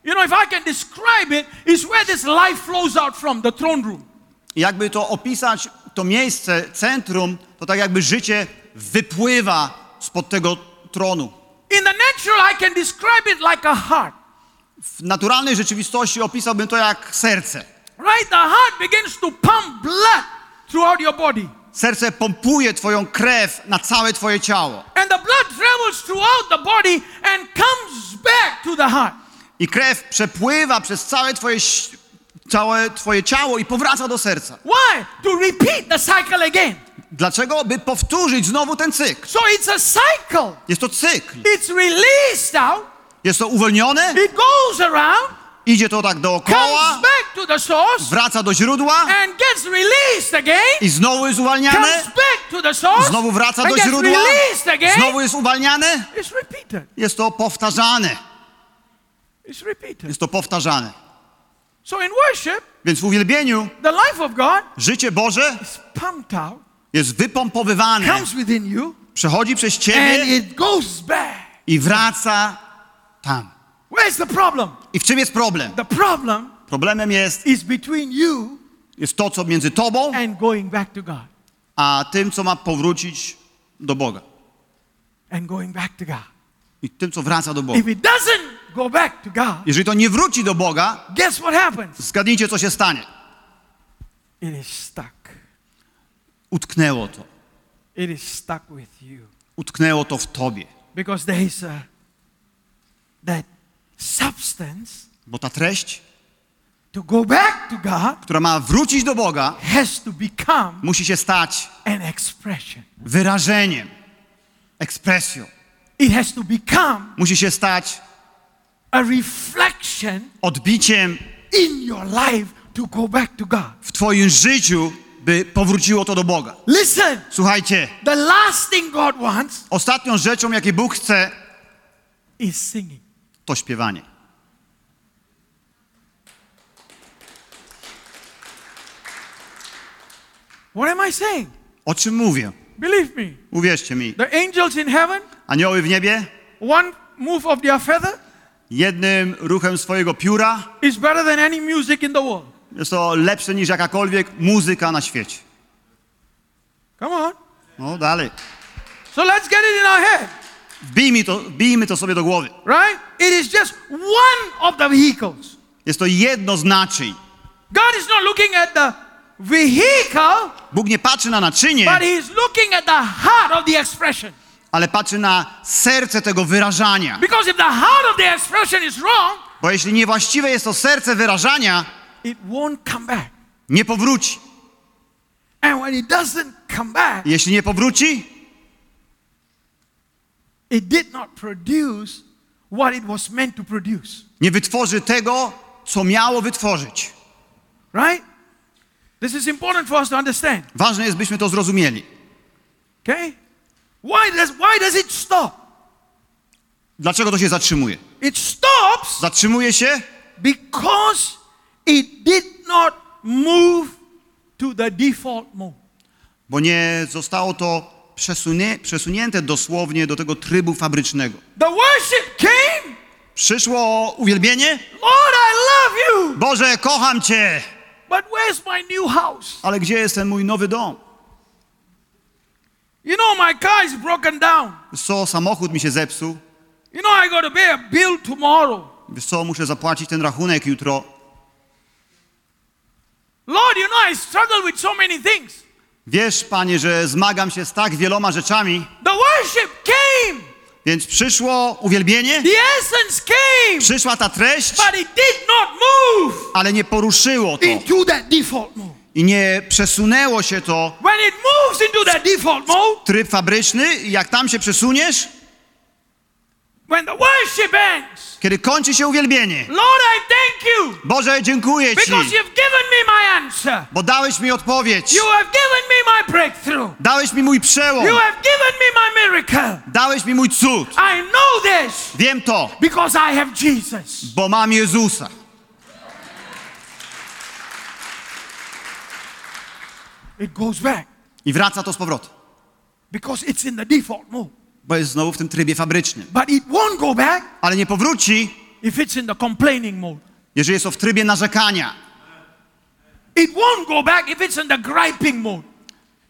you know, if I can describe it, is where this life flows out from, the throne room. Jakby to opisać, to miejsce, centrum, to tak jakby życie wypływa spod tego tronu. In the natural, I can describe it like a heart. W naturalnej rzeczywistości opisałbym to jak serce. Right? The heart begins to pump blood throughout your body. Serce pompuje twoją krew na całe twoje ciało. And the blood travels throughout the body and comes back to the heart. I krew przepływa przez całe twoje, całe twoje ciało i powraca do serca. Why? To repeat the cycle again. Dlaczego? By powtórzyć znowu ten cykl. So it's a cycle. Jest to cykl. It's released out, Jest to uwolnione, it goes around, idzie to tak comes dookoła, back to the source, wraca do źródła and gets released again, i znowu jest uwalniane, comes back to the source, znowu wraca do źródła, released again. znowu jest uwalniane. It's repeated. Jest to powtarzane. It's repeated. Jest to powtarzane. So in worship, Więc w uwielbieniu the life of God życie Boże is pumped out, jest wypompowywane, comes within you, przechodzi przez and ciebie it goes back. i wraca tam. Where's the problem? I w czym jest problem? The problem Problemem jest, is between you jest to, co między tobą, and going back to God. a tym, co ma powrócić do Boga. And going back to God. I tym, co wraca do Boga. If it doesn't go back to God, Jeżeli to nie wróci do Boga, guess what happens? zgadnijcie, co się stanie. It is stuck. Utknęło to. It is stuck with you. Utknęło to w tobie. Because there is a that substance Bo ta treść, to go back to God która ma wrócić do Boga, has to become musi się stać an expression. wyrażeniem, ekspresją. It has to become Musi się stać a reflection odbiciem in your life to go back to God. w twoim życiu, by powróciło to do Boga. Listen, Słuchajcie, the last thing God wants ostatnią rzeczą, jakiej Bóg chce, is singing. to śpiewanie. What am I saying? O czym mówię? Believe me. Uwierzcie mi. The angels in heaven, Anioły w niebie one move of their feather jednym ruchem swojego pióra is better than any music in the world. Jest to lepsze niż jakakolwiek muzyka na świecie. Come on. No dalej. So let's get it in our head, Wbijmy to, wbijmy to sobie do głowy. right? It is just one of the vehicles. Jest to jedno z naczyń. God is not looking at the vehicle, Bóg nie patrzy na naczynie, but He is looking at the heart of the expression. ale patrzy na serce tego wyrażania. Because if the heart of the expression is wrong, Bo jeśli niewłaściwe jest to serce wyrażania, it won't come back. nie powróci. And when it doesn't come back, Jeśli nie powróci, it did not produce what it was meant to produce. nie wytworzy tego, co miało wytworzyć. Right? This is important for us to understand. Ważne jest, byśmy to zrozumieli. Okay? Why does, why does it stop? Dlaczego to się zatrzymuje? It stops Zatrzymuje się, because it did not move to the default mode. bo nie zostało to przesunie, przesunięte dosłownie do tego trybu fabrycznego. The worship came. Przyszło uwielbienie. Lord, I love you. Boże, kocham Cię, But where's my new house? ale gdzie jest ten mój nowy dom? You know, my car is broken down. Wiesz co, samochód mi się zepsuł. You know, I got to pay a bill tomorrow. Wiesz co, muszę zapłacić ten rachunek jutro. Lord, you know, I struggle with so many things. Wiesz, Panie, że zmagam się z tak wieloma rzeczami, The worship came. więc przyszło uwielbienie, The essence came. przyszła ta treść, But it did not move ale nie poruszyło to into that default mode. i nie przesunęło się to When it moves into that default mode, tryb fabryczny jak tam się przesuniesz, when the worship ends, kiedy kończy się uwielbienie. Lord, I thank you Boże, dziękuję Ci, because you've given me my answer. bo dałeś mi odpowiedź, You have given me my breakthrough. dałeś mi mój przełom, You have given me my miracle. dałeś mi mój cud. I know this Wiem to, because I have Jesus. bo mam Jezusa. It goes back I wraca to z powrotem, because it's in the default mode. Bo jest znowu w tym trybie fabrycznym. But it won't go back Ale nie powróci, if it's in the complaining mode. jeżeli jest to w trybie narzekania. It won't go back if it's in the griping mode.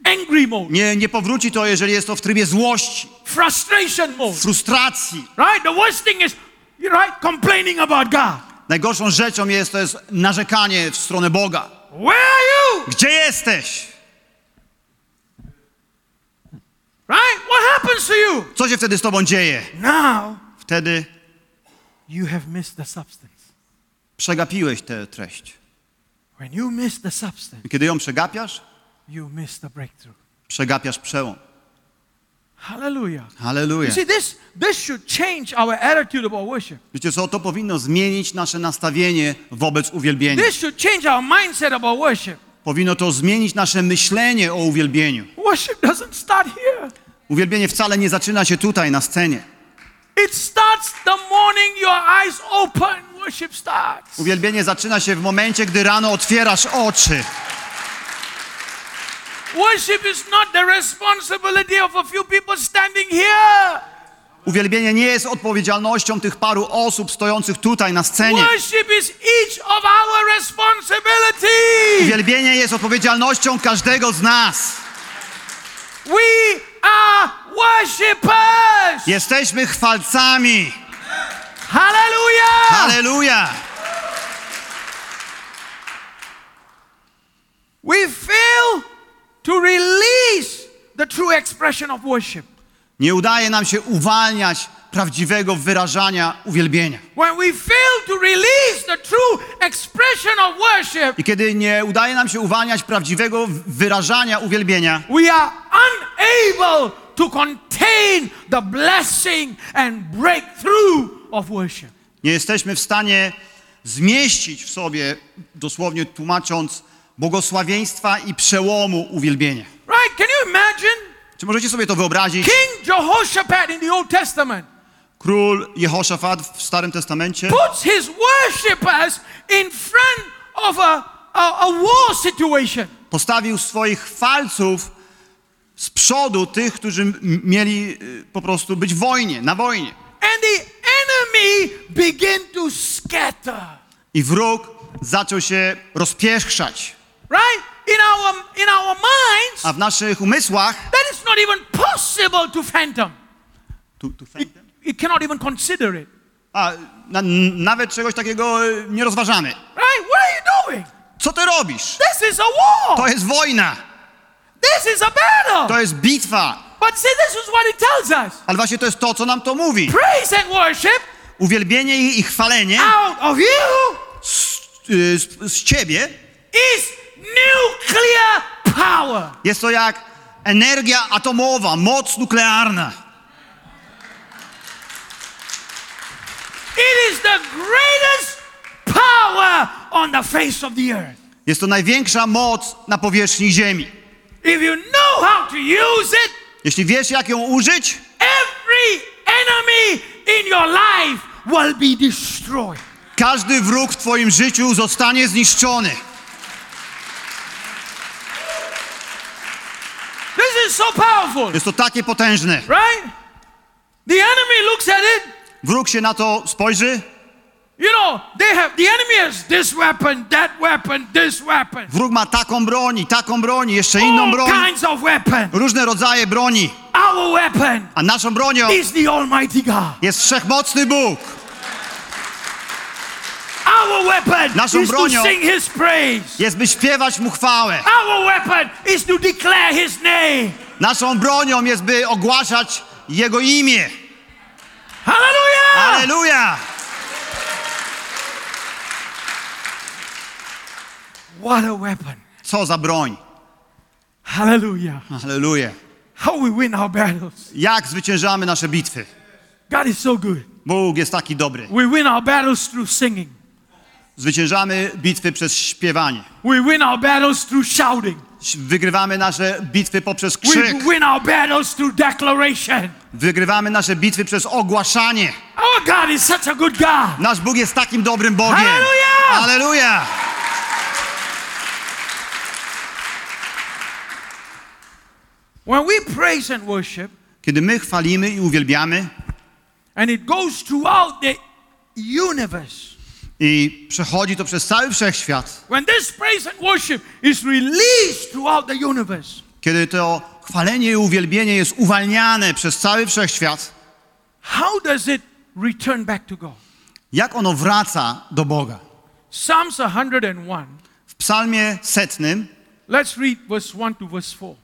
angry mode, Nie, nie powróci to, jeżeli jest to w trybie złości, frustration mode. frustracji. Right? The worst thing is, you're right, complaining about God. Najgorszą rzeczą jest to jest narzekanie w stronę Boga. Where are you? Gdzie jesteś? Right? What happens to you? Co się wtedy z tobą dzieje? Now Wtedy you have missed the substance. przegapiłeś tę treść. When you miss the substance, kiedy ją przegapiasz, you miss the breakthrough. przegapiasz przełom. Hallelujah. Halleluja. You see, this this should change our attitude about worship. Wiecie co, to powinno zmienić nasze nastawienie wobec uwielbienia. This should change our mindset about worship. Powinno to zmienić nasze myślenie o uwielbieniu. Worship doesn't start here. Uwielbienie wcale nie zaczyna się tutaj na scenie. It starts the morning your eyes open. Worship starts. Uwielbienie zaczyna się w momencie, gdy rano otwierasz oczy. Worship is not the responsibility of a few people standing here. Uwielbienie nie jest odpowiedzialnością tych paru osób stojących tutaj na scenie. Worship is each of our responsibility. Uwielbienie jest odpowiedzialnością każdego z nas. We are worshippers. Jesteśmy chwalcami. Hallelujah. Halleluja! we fail to release the true expression of worship. Nie udaje nam się uwalniać prawdziwego wyrażania uwielbienia. When we fail to release the true expression of worship, I kiedy nie udaje nam się uwalniać prawdziwego wyrażania uwielbienia, we are unable to contain the blessing and breakthrough of worship. nie jesteśmy w stanie zmieścić w sobie, dosłownie tłumacząc, błogosławieństwa i przełomu uwielbienia. Right? Can you imagine Czy możecie sobie to wyobrazić? King Jehoshaphat in the Old Testament Król Jehoszafat w Starym Testamencie puts his worshippers in front of a, a, a war situation. postawił swoich chwalców z przodu tych, którzy mieli y, po prostu być w wojnie, na wojnie. And the enemy began to scatter. I wróg zaczął się rozpieszczać. Right? In our, in our minds, A w naszych umysłach that is not even possible to fathom. tu, tu It, it cannot even consider it. a, na, nawet czegoś takiego y, nie rozważamy. Right? What are you doing? Co ty robisz? This is a war. To jest wojna, This is a battle. to jest bitwa. But see, this is what it tells us. Ale właśnie to jest to, co nam to mówi. Praise and worship Uwielbienie i, i chwalenie out of you z, y, z, z ciebie is nuclear power. jest to jak energia atomowa, moc nuklearna. It is the greatest power on the face of the earth. Jest to największa moc na powierzchni Ziemi. If you know how to use it, Jeśli wiesz, jak ją użyć, every enemy in your life will be destroyed. każdy wróg w Twoim życiu zostanie zniszczony. This is so powerful, Jest to takie potężne. right? The enemy looks at it. Wróg się na to spojrzy, You know, they have the enemy has this weapon, that weapon, this weapon, wróg ma taką broń, taką broń, jeszcze inną all broń, kinds of weapon. różne rodzaje broni. Our weapon A naszą bronią is the Almighty God. jest wszechmocny Bóg. Our weapon Naszą is to bronią- sing His praise. Jest, by śpiewać Mu chwałę. Our weapon is to declare His name. Naszą bronią jest, by ogłaszać Jego imię. Hallelujah! Aleluja! What a weapon! Co za broń. Hallelujah! Aleluja. How we win our battles. Jak zwyciężamy nasze bitwy. God is so good. Bóg jest taki dobry. We win our battles through singing. Zwyciężamy bitwy przez śpiewanie. We win our battles through shouting. Wygrywamy nasze bitwy poprzez We krzyk. win our battles through declaration. Wygrywamy nasze bitwy przez ogłaszanie. Our God is such a good God. Nasz Bóg jest takim dobrym Bogiem. Hallelujah! Aleluja! When we praise and worship, Kiedy my chwalimy i uwielbiamy and it goes throughout the universe, i przechodzi to przez cały wszechświat, when this praise and worship is released throughout the universe, Kiedy to chwalenie i uwielbienie jest uwalniane przez cały wszechświat, how does it return back to God? jak ono wraca do Boga? Psalms 101. W psalmie setnym Let's read verse 1 to verse 4.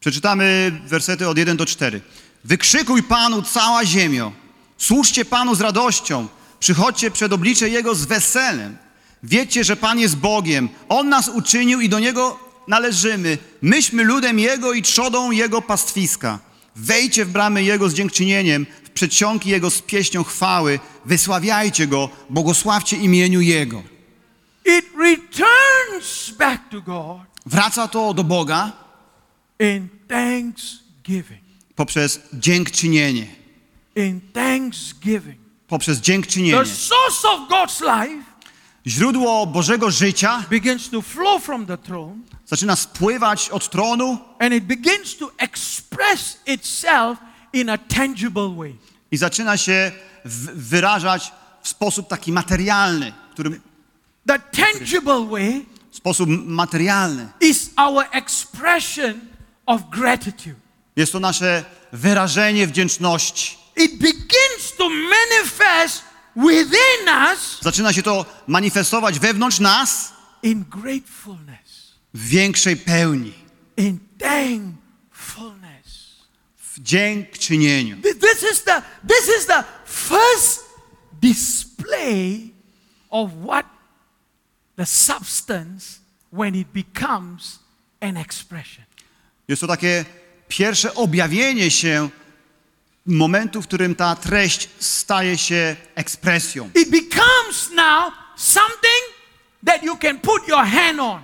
przeczytamy wersety od 1 do 4. Wykrzykuj Panu cała ziemio, służcie Panu z radością, przychodźcie przed oblicze Jego z weselem. Wiecie, że Pan jest Bogiem, On nas uczynił i do Niego należymy. Myśmy ludem Jego i trzodą Jego pastwiska. Wejdźcie w bramy Jego z dziękczynieniem, w przedsionki Jego z pieśnią chwały. Wysławiajcie Go, błogosławcie imieniu Jego. It returns back to God Wraca to do Boga in thanksgiving. poprzez dziękczynienie. In thanksgiving. Poprzez dziękczynienie. The source of God's life Źródło Bożego życia begins to flow from the throne zaczyna spływać od tronu and it begins to express itself in a tangible way. i zaczyna się wyrażać w sposób taki materialny, który, The tangible way w sposób materialny. is our expression of gratitude. Jest to nasze wyrażenie wdzięczności. It begins to manifest within us Zaczyna się to manifestować wewnątrz nas in gratefulness, w większej pełni, in thankfulness. w dziękczynieniu. Th- This is the this is the first display of what the substance when it becomes an expression. Jest to takie pierwsze objawienie się momentu, w którym ta treść staje się ekspresją. It becomes now something that you can put your hand on.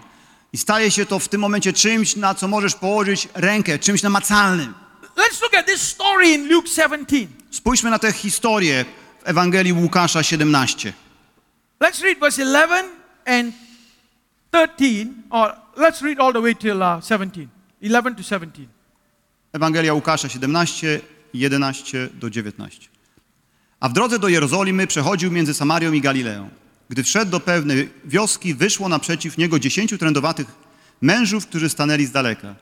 I staje się to w tym momencie czymś, na co możesz położyć rękę, czymś namacalnym. Let's look at this story in Luke 17. Spójrzmy na tę historię w Ewangelii Łukasza 17. Let's read verse 11 and 13, or let's read all the way till uh, 17. 11 to 17. Ewangelia Łukasza 17, 11 do 19. A w drodze do Jerozolimy przechodził między Samarią i Galileą. Gdy wszedł do pewnej wioski, wyszło naprzeciw niego dziesięciu trędowatych mężów, którzy stanęli z daleka.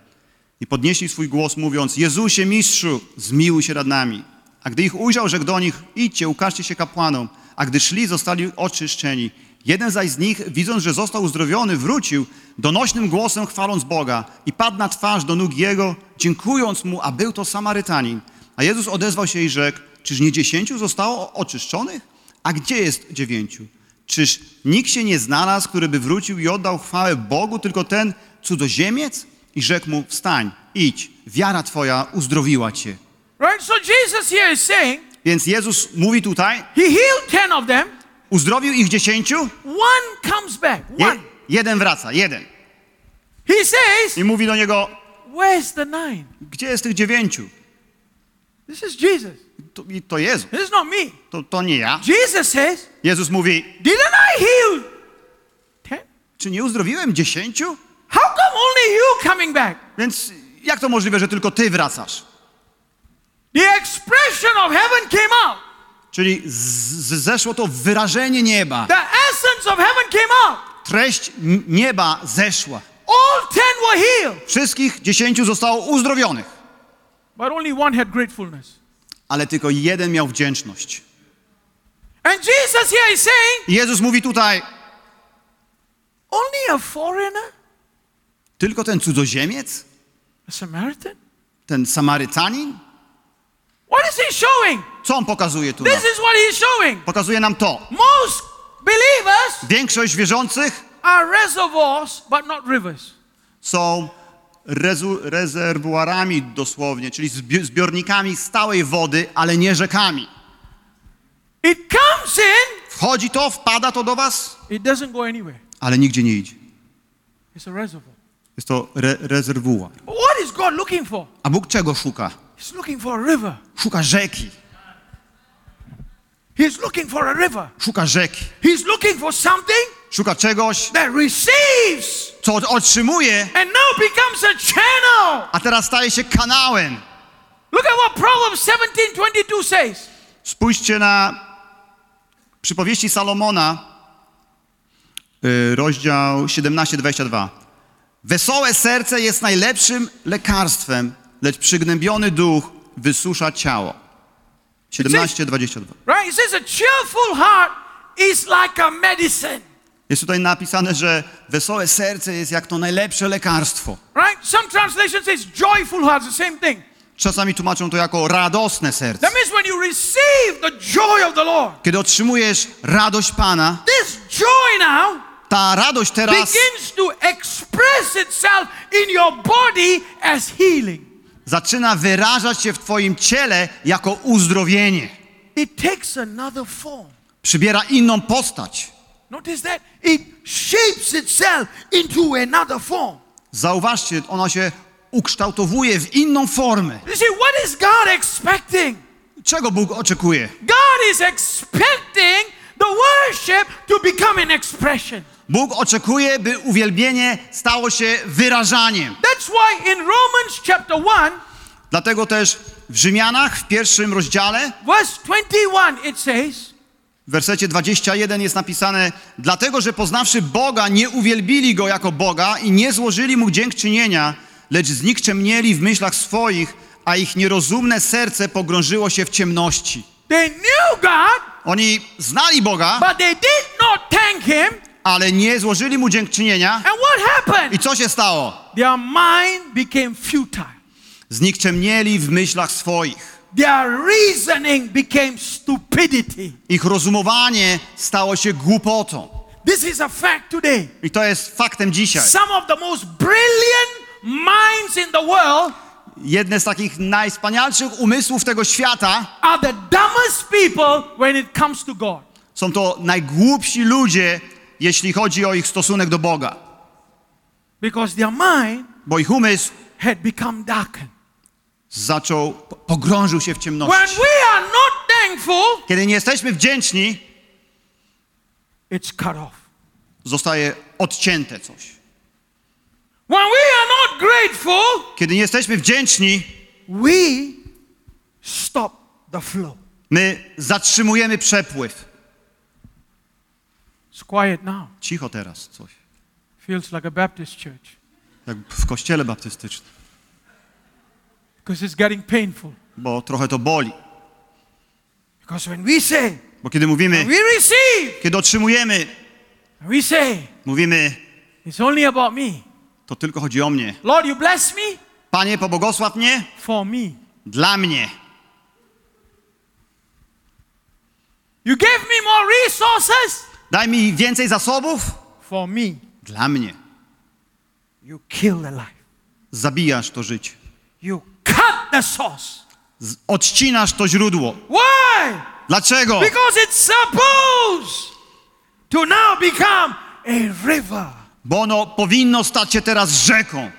I podnieśli swój głos, mówiąc, Jezusie, mistrzu, zmiłuj się nad nami. A gdy ich ujrzał, rzekł do nich, idźcie, ukażcie się kapłanom. A gdy szli, zostali oczyszczeni. Jeden zaś z nich, widząc, że został uzdrowiony, wrócił, donośnym głosem chwaląc Boga i padł na twarz do nóg Jego, dziękując Mu, a był to Samarytanin. A Jezus odezwał się i rzekł, czyż nie dziesięciu zostało oczyszczonych? A gdzie jest dziewięciu? Czyż nikt się nie znalazł, który by wrócił i oddał chwałę Bogu, tylko ten cudzoziemiec? I rzekł mu, wstań, idź, wiara twoja uzdrowiła cię. Right? So Jesus here is saying Więc Jezus mówi tutaj, he healed 10 of them, uzdrowił ich dziesięciu, one comes back. je, One. jeden wraca, jeden. He says, I mówi do niego, Where's the nine? gdzie jest tych dziewięciu? This is Jesus. To, I to Jezus, This is not me. to, to nie ja. Jesus says, Jezus mówi, Didn't I heal 10? czy nie uzdrowiłem dziesięciu? How come only you coming back? Więc jak to możliwe, że tylko ty wracasz? The expression of heaven came out. Czyli zeszło to wyrażenie nieba. The essence of heaven came out. Treść nieba zeszła. All 10 were healed, Wszystkich dziesięciu zostało uzdrowionych, but only one had gratefulness. ale tylko jeden miał wdzięczność. And Jesus here is saying, Jezus mówi tutaj, only a foreigner, tylko ten cudzoziemiec, a Samaritan? ten Samarytanin, What is he showing? co on pokazuje tu? This is what he is showing. Pokazuje nam to. Most believers Większość wierzących are reservoirs, but not rivers. są rezu, rezerwuarami dosłownie, czyli zbi- zbiornikami stałej wody, ale nie rzekami. It comes in, Wchodzi to, wpada to do was, it doesn't go anywhere. ale nigdzie nie idzie. It's a reservoir. Jest to re, rezerwuar. What is God looking for? A Bóg czego szuka? He's looking for a river. Szuka rzeki. He's looking for a river. Szuka rzeki. He's looking for something Szuka czegoś, that receives co otrzymuje, and now becomes a channel. a teraz staje się kanałem. Look at what Proverbs 17:22 says. Spójrzcie na przypowieści Salomona, y, rozdział 17-22. Wesołe serce jest najlepszym lekarstwem, lecz przygnębiony duch wysusza ciało. 17:22. Right? It says a cheerful heart is like a medicine. Jest tutaj napisane, że wesołe serce jest jak to najlepsze lekarstwo. Right? Some translation says joyful heart, the same thing. Czasami tłumaczą to jako radosne serce. That means when you receive the joy of the Lord, Kiedy otrzymujesz radość Pana, this joy now ta radość teraz begins to express itself in your body as healing. zaczyna wyrażać się w Twoim ciele jako uzdrowienie. It takes another form. Przybiera inną postać. Notice that it shapes itself into another form. Zauważcie, ona się ukształtowuje w inną formę. You see, what is God expecting? Czego Bóg oczekuje? God is expecting the worship to become an expression. Bóg oczekuje, by uwielbienie stało się wyrażaniem. That's why in Romans chapter 1, Dlatego też w Rzymianach w pierwszym rozdziale, verse 21, it says, w wersecie 21 jest napisane Dlatego, że poznawszy Boga, nie uwielbili Go jako Boga i nie złożyli Mu dziękczynienia, lecz znikczemnieli w myślach swoich, a ich nierozumne serce pogrążyło się w ciemności. they knew God, Oni znali Boga, but they did not thank Him. ale nie złożyli Mu dziękczynienia. And what happened? I co się stało? Their mind became futile. Znikczemnieli w myślach swoich. Their reasoning became stupidity. Ich rozumowanie stało się głupotą. This is a fact today. I to jest faktem dzisiaj. Some of the most brilliant minds in the world Jedne z takich najwspanialszych umysłów tego świata are the dumbest people when it comes to God. są to najgłupsi ludzie, jeśli chodzi o ich stosunek do Boga. Because their mind Bo ich umysł had become darkened. Zaczął, po- pogrążył się w ciemności. Kiedy nie jesteśmy wdzięczni, zostaje odcięte coś. Kiedy nie jesteśmy wdzięczni, my zatrzymujemy przepływ. Cicho teraz coś. Feels like a Baptist church Jak w kościele baptystycznym. Because it's getting painful. Bo trochę to boli. Because when we say, Bo kiedy mówimy, we receive, kiedy otrzymujemy, we say, mówimy, it's only about me. to tylko chodzi o mnie. Lord, you bless me Panie, pobłogosław mnie for me. dla mnie. You gave me more resources Daj mi więcej zasobów for me. dla mnie. You kill the life. Zabijasz to życie. You the source. Z- odcinasz to źródło. Why? Dlaczego? Because it's supposed to now become a river. Bo ono powinno stać się teraz rzeką.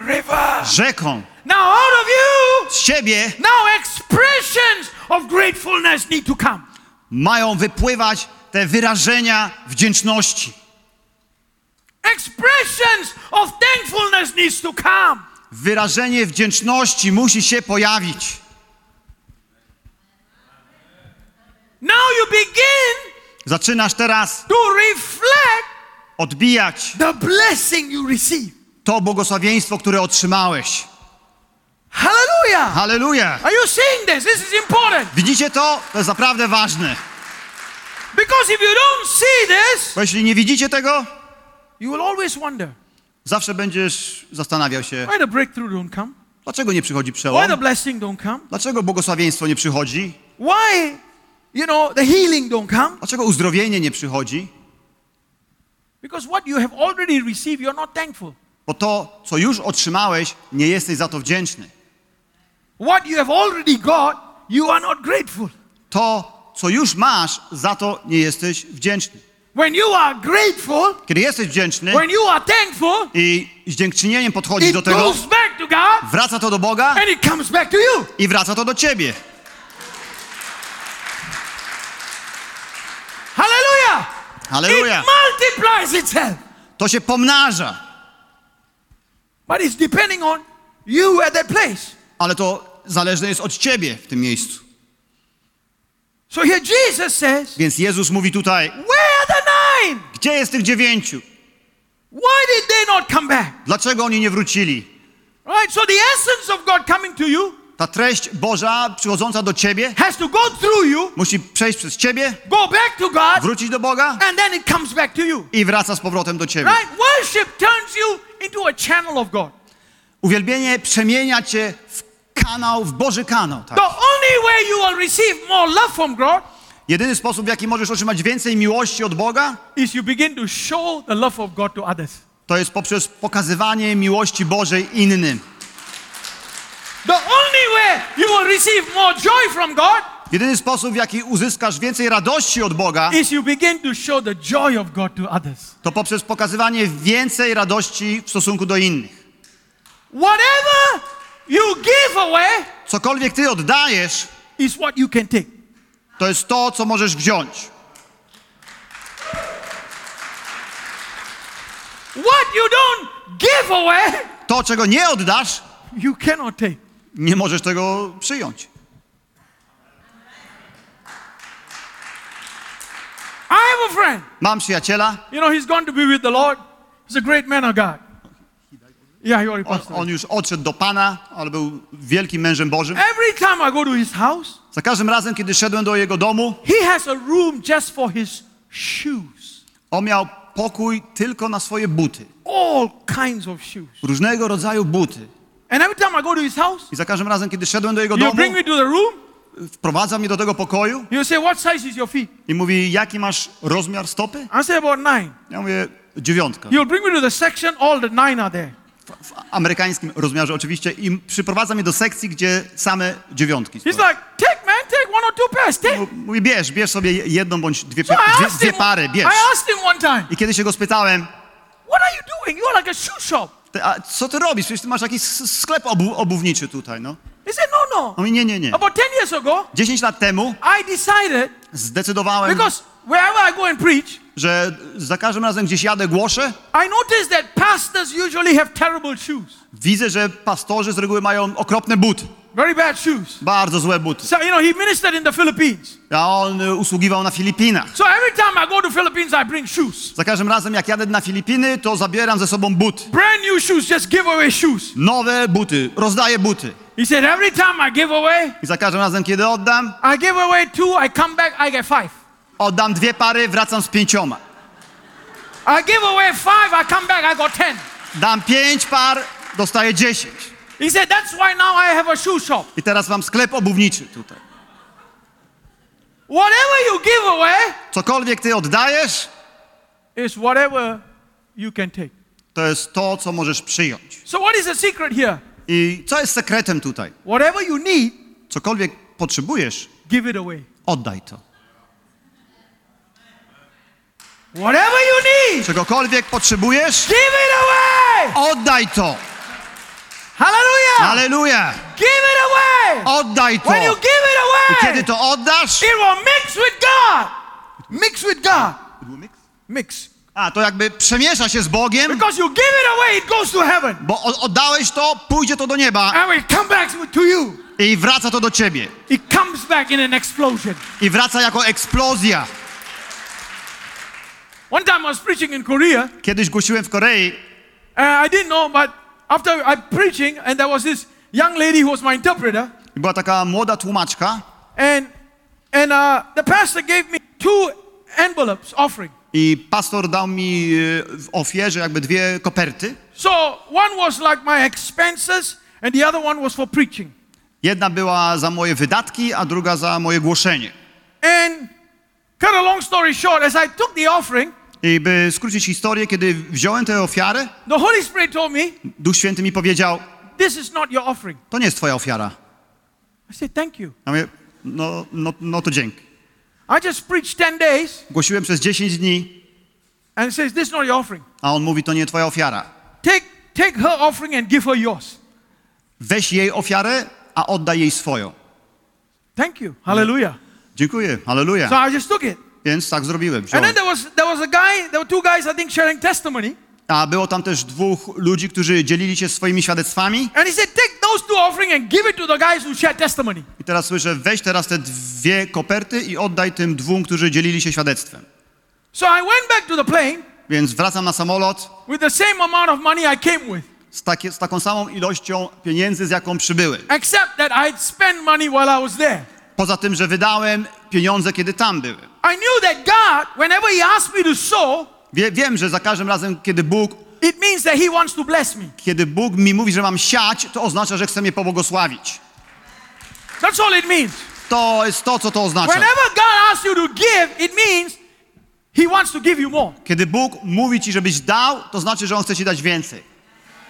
River. Rzeką. Now, out of you, Z siebie now expressions of gratefulness need to come. mają wypływać te wyrażenia wdzięczności. Expressions of thankfulness needs to come. Wyrażenie wdzięczności musi się pojawić. Now you begin Zaczynasz teraz to reflect odbijać the blessing you receive. to błogosławieństwo, które otrzymałeś. Hallelujah. Halleluja! Are you seeing this? This is important. Widzicie to? To jest naprawdę ważne. Because if you don't see this, Bo jeśli nie widzicie tego, you will always wonder zawsze będziesz zastanawiał się, why the breakthrough don't come, dlaczego nie przychodzi why przełom? the blessing don't come, Dlaczego błogosławieństwo nie przychodzi? why, you know, the healing don't come. Dlaczego uzdrowienie nie przychodzi? Because what you have already received, you're not thankful. Bo to, co już otrzymałeś, nie jesteś za to wdzięczny. What you have already got, you are not grateful. To, co już masz, za to nie jesteś wdzięczny. When you are grateful, Kiedy jesteś wdzięczny when you are thankful, i z dziękczynieniem podchodzisz it do tego, goes back to God wraca to do Boga and it comes back to you. i wraca to do ciebie. Hallelujah. Halleluja! It multiplies itself. To się pomnaża, But it's depending on you at that place. ale to zależne jest od ciebie w tym miejscu. So here Jesus says, Więc Jezus mówi tutaj, Where the? Gdzie jest tych dziewięciu? Why did they not come back? Dlaczego oni nie wrócili? Right? So the essence of God coming to you Ta treść Boża przychodząca do ciebie has to go through you, musi przejść przez ciebie, go back to God, wrócić do Boga and then it comes back to you. i wraca z powrotem do ciebie. Right? Worship turns you into a channel of God. Uwielbienie przemienia cię w kanał, w Boży kanał. Tak? The only way you will receive more love from God Jedyny sposób, w jaki możesz otrzymać więcej miłości od Boga, is you begin to show the love of God to others. to jest poprzez pokazywanie miłości Bożej innym. The only way you will receive more joy from God Jedyny sposób, w jaki uzyskasz więcej radości od Boga, is you begin to show the joy of God to others. to poprzez pokazywanie więcej radości w stosunku do innych. Whatever you give away Cokolwiek ty oddajesz, is what you can take. To jest to, co możesz wziąć. What you don't give away, To, czego nie oddasz, you cannot take. nie możesz tego przyjąć. I have a friend. Mam przyjaciela, You know, he's gone to be with the Lord. He's a great man of God. Yeah, he already on, passed away. on już odszedł do Pana, ale był wielkim mężem Bożym. Every time I go to his house, Za każdym razem, kiedy szedłem do jego domu, he has a room just for his shoes. on miał pokój tylko na swoje buty. All kinds of shoes. Różnego rodzaju buty. And every time I go to his house, I za każdym razem, kiedy szedłem do jego domu, bring me to the room. wprowadza mnie do tego pokoju He'll say, What size is your feet? i mówi, jaki masz rozmiar stopy? I say, About nine. Ja mówię, dziewiątka. He'll bring me to the section, all the nine are there. W amerykańskim rozmiarze oczywiście i przyprowadza mnie do sekcji, gdzie same dziewiątki He's like, Take, man, take one or two pairs. Take. Mówi, bierz, bierz sobie jedną bądź dwie, So dwie, dwie pary, bierz. I asked him one time, I kiedy się go spytałem, What are you doing? You're like a shoe shop. "Ty, a co ty robisz? Przecież ty masz jakiś sklep obu, obuwniczy tutaj, no. He said, No, no. On mówi, nie, nie, nie. About 10 years ago, 10 lat temu I decided, zdecydowałem, because wherever I go and preach, że za każdym razem gdzieś jadę, głoszę, I noticed that pastors usually have terrible shoes. widzę, że pastorzy z reguły mają okropne buty. Very bad shoes. Bardzo złe buty. So, you know, he ministered in the Philippines. A on y, usługiwał na Filipinach. So every time I go to Philippines, I bring shoes. Za każdym razem, jak jadę na Filipiny, to zabieram ze sobą buty. Brand new shoes, just give away shoes. Nowe buty, rozdaję buty. He said, every time I give away, I za każdym razem, kiedy oddam, I give away two, I come back, I get five. Oddam dwie pary, wracam z pięcioma. I give away five, I come back, I got ten. Dam pięć par, dostaję dziesięć. He said, that's why now I have a shoe shop. I teraz mam sklep obuwniczy tutaj. Whatever you give away Cokolwiek ty oddajesz, is whatever you can take. to jest to, co możesz przyjąć. So what is the secret here? I co jest sekretem tutaj? Whatever you need, Cokolwiek potrzebujesz, give it away. oddaj to. Whatever you need, Czegokolwiek potrzebujesz, give it away. oddaj to. Hallelujah. Aleluja! Give it away. Oddaj to. When you give it I away, kiedy to oddasz, it will mix with God. Mix with God. Mix. a to jakby przemiesza się z Bogiem, Because you give it away, it goes to heaven. bo o- oddałeś to, pójdzie to do nieba And it comes back to you. i wraca to do ciebie. It comes back in an explosion. I wraca jako eksplozja. One time I was preaching in Korea, Kiedyś głosiłem w Korei and I didn't know, but after I preaching, and there was this young lady who was my interpreter, i była taka młoda tłumaczka and and uh, the pastor gave me two envelopes offering. i pastor dał mi e, w ofierze jakby dwie koperty. So one was like my expenses, and the other one was for preaching. Jedna była za moje wydatki, a druga za moje głoszenie. And cut a long story short, as I took the offering, I by skrócić historię, kiedy wziąłem tę ofiarę, the Holy Spirit told me, Duch Święty mi powiedział, "This is not your offering." to nie jest twoja ofiara. I said, "Thank you." Ja mówię, no, no, no to dzięki. I just preached ten days, Głosiłem przez 10 dni, and it says, "This is not your offering." a on mówi, to nie twoja ofiara. Take take her offering and give her yours. Weź jej ofiarę, a oddaj jej swoją. Thank you. Hallelujah. Dziękuję, halleluja. So I just took it. Więc tak zrobiłem. And Wziąłem. then there was there was a guy, there were two guys I think sharing testimony. A było tam też dwóch ludzi, którzy dzielili się swoimi świadectwami. And and. I teraz słyszę, weź teraz te dwie koperty i oddaj tym dwóm, którzy dzielili się świadectwem. So I went back to the plane Więc wracam na samolot with the same amount of money I came with, z, takie, z taką samą ilością pieniędzy, z jaką przybyłem. except that I'd spent money while I was there. Poza tym, że wydałem pieniądze, kiedy tam byłem. I knew that God, whenever He asked me to sow, Wie, wiem, że za każdym razem, kiedy Bóg, it means that He wants to bless me. kiedy Bóg mi mówi, że mam siać, to oznacza, że chce mnie pobłogosławić. That's all it means. To jest to, co to oznacza. Whenever God asks you to give, it means He wants to give you more. Kiedy Bóg mówi ci, żebyś dał, to znaczy, że On chce ci dać więcej.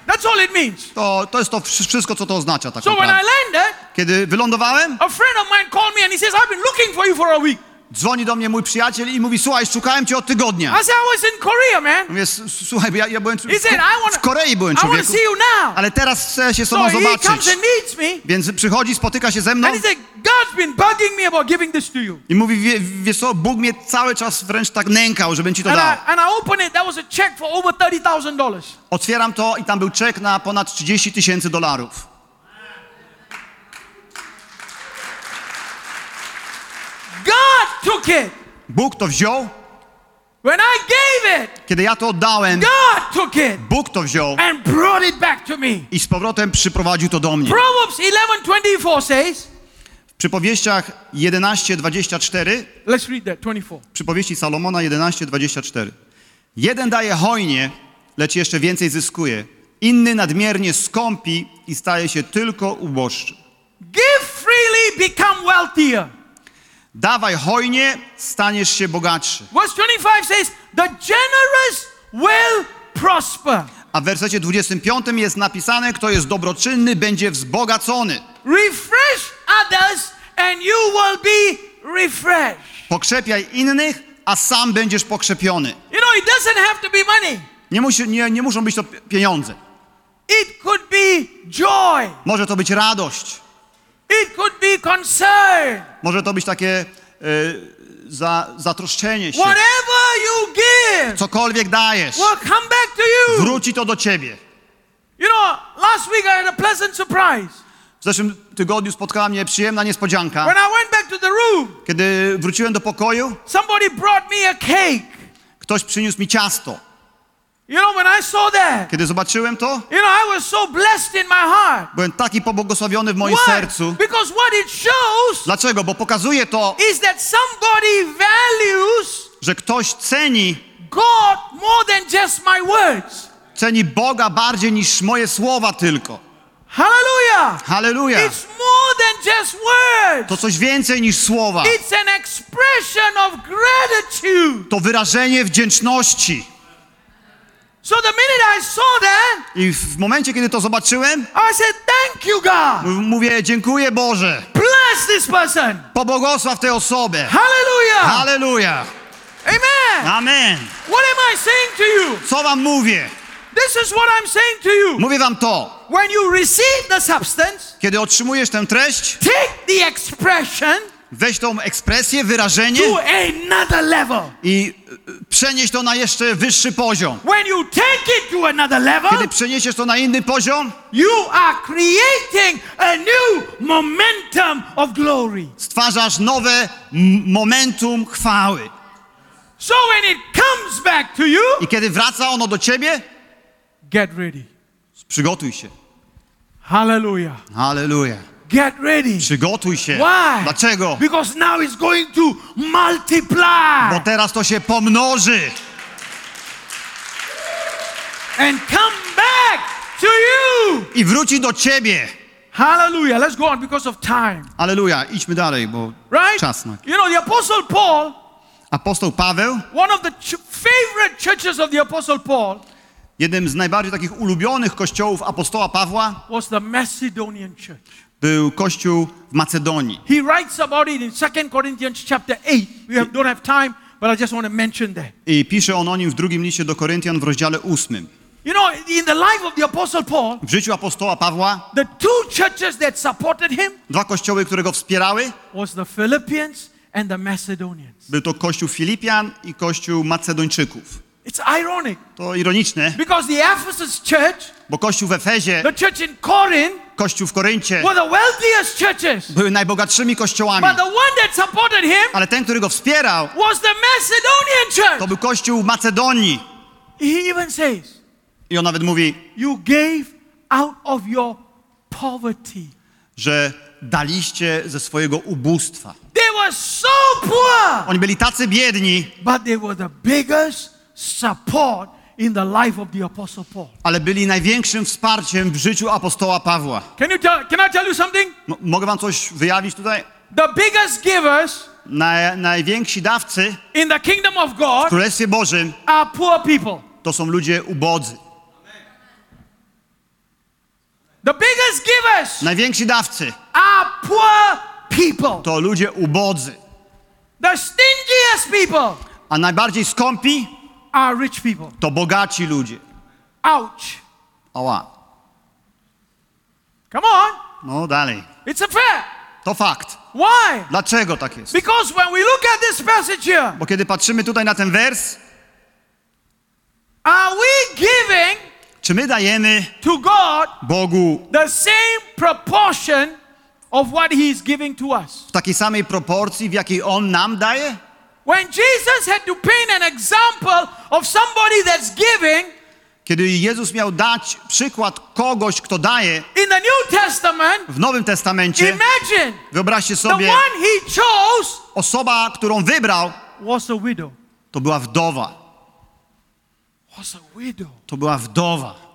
That's all it means. To, to jest to wsz- wszystko, co to oznacza. Tak So when I naprawdę. landed, Kiedy wylądowałem, a friend of mine called me and he says, I've been looking for you for a week. Dzwoni do mnie mój przyjaciel i mówi, słuchaj, szukałem cię od tygodnia. I said, I was in Korea, man. Mówię, "S- słuchaj, ja, ja byłem He said, I want w Korei byłem człowieku, see you now. ale teraz chcę się z So tobą he comes zobaczyć. and meets me Więc przychodzi, spotyka się ze mną and he said, God's been bugging me about giving this to you. i mówi, wie, wiesz co, Bóg mnie cały czas wręcz tak nękał, żebym ci to And dał. I, and I opened it. That was a check for over $30,000. Otwieram to i tam był czek na ponad 30 tysięcy dolarów. God took it. Bóg to wziął, When I gave it, kiedy ja to oddałem, God took it Bóg to wziął and brought it back to me. i z powrotem przyprowadził to do mnie. Proverbs 11:24 says, W przypowieściach 11:24, let's read that 24. przypowieści Salomona 11:24. Jeden daje hojnie, lecz jeszcze więcej zyskuje. Inny nadmiernie skąpi i staje się tylko uboższy. Give freely, become wealthier. Dawaj hojnie, staniesz się bogatszy. Verse 25 says, the generous will prosper. A w wersecie 25 jest napisane, kto jest dobroczynny, będzie wzbogacony. Refresh others and you will be refreshed. Pokrzepiaj innych, a sam będziesz pokrzepiony. You know, it doesn't have to be money. Nie, musi, nie, nie muszą być to pi- pieniądze. It could be joy. Może to być radość. It could be concern. Może to być takie e, za, zatroszczenie się. Whatever you give Cokolwiek dajesz, will come back to you. wróci to do ciebie. You know, last week I had a pleasant surprise. W zeszłym tygodniu spotkała mnie przyjemna niespodzianka. When I went back to the room, Kiedy wróciłem do pokoju, somebody brought me a cake. ktoś przyniósł mi ciasto. Kiedy zobaczyłem to, you know, I was so blessed in my heart. byłem taki pobłogosławiony w moim sercu. Because what it shows Dlaczego? Bo pokazuje to, is that somebody values że ktoś ceni, God more than just my words. ceni Boga bardziej niż moje słowa tylko. Hallelujah. Halleluja! It's more than just words. To coś więcej niż słowa. It's an expression of gratitude. To wyrażenie wdzięczności. So the minute I saw that, I w momencie, kiedy to zobaczyłem, I said, Thank you, God. m- mówię, dziękuję Boże. Bless this person. Pobłogosław tę osobę. Hallelujah. Halleluja! Amen. Amen. What am I saying to you? Co wam mówię? This is what I'm saying to you. Mówię wam to. When you receive the substance, Kiedy otrzymujesz tę treść, take the expression weź tą ekspresję, wyrażenie to another level. i y, przenieś to na jeszcze wyższy poziom. When you take it to another level, Kiedy przeniesiesz to na inny poziom, you are creating a new momentum of glory. stwarzasz nowe momentum chwały. So when it comes back to you, I kiedy wraca ono do ciebie, get ready. przygotuj się. Hallelujah. Halleluja. Get ready. Przygotuj się. Why? Dlaczego? Because now it's going to multiply Bo teraz to się pomnoży and come back to you. i wróci do ciebie. Hallelujah. Let's go on because of time. Aleluja. Idźmy dalej, bo Right? czas na... You know, the Apostle Paul, Apostoł Paweł, one of the ch- favorite churches of the Apostle Paul, jednym z najbardziej takich ulubionych kościołów apostoła Pawła, was the Macedonian church. Był kościół w Macedonii. He writes about it in 2 Corinthians chapter 8. We have, don't have time, but I just want to mention that. I pisze on o nim w drugim liście do Koryntian w rozdziale ósmym. You know, in the life of the Apostle Paul, W życiu apostoła Pawła the two churches that supported him dwa kościoły, które go wspierały, was the Philippians and the Macedonians. był to kościół Filipian i kościół Macedończyków. It's ironic To ironiczne, because the Ephesus church, bo kościół w Efezie, the church in Corinth, kościół w Koryncie były najbogatszymi kościołami. Ale ten, który go wspierał, to był kościół w Macedonii. I on nawet mówi, You gave out of your poverty. że daliście ze swojego ubóstwa. They were so poor, Oni byli tacy biedni, but they were the biggest support in the life of the Apostle Paul. ale byli największym wsparciem w życiu apostoła Pawła. Can, you tell, can I tell you something? M- mogę wam coś wyjawić tutaj? The biggest givers Naj, najwięksi dawcy in the kingdom of w God Królestwie Bożym are poor people. to są ludzie ubodzy. The biggest givers Najwięksi dawcy are poor people. to ludzie ubodzy. The stingiest people A najbardziej skąpi are rich people. to bogaci ludzie. Ouch. Oła. Come on. No dalej. It's a fact. To fakt. Why? Dlaczego tak jest? Because when we look at this passage here, Bo kiedy patrzymy tutaj na ten wers, are we giving czy my dajemy to God Bogu the same proportion of what He is giving to us? w takiej samej proporcji, w jakiej On nam daje? When Jesus had to paint an example of somebody that's giving Kiedy Jezus miał dać przykład kogoś, kto daje in the New Testament, w Nowym Testamencie, imagine wyobraźcie the sobie, one He chose osoba, którą wybrał, was a widow. to była wdowa. Was a widow. To była wdowa.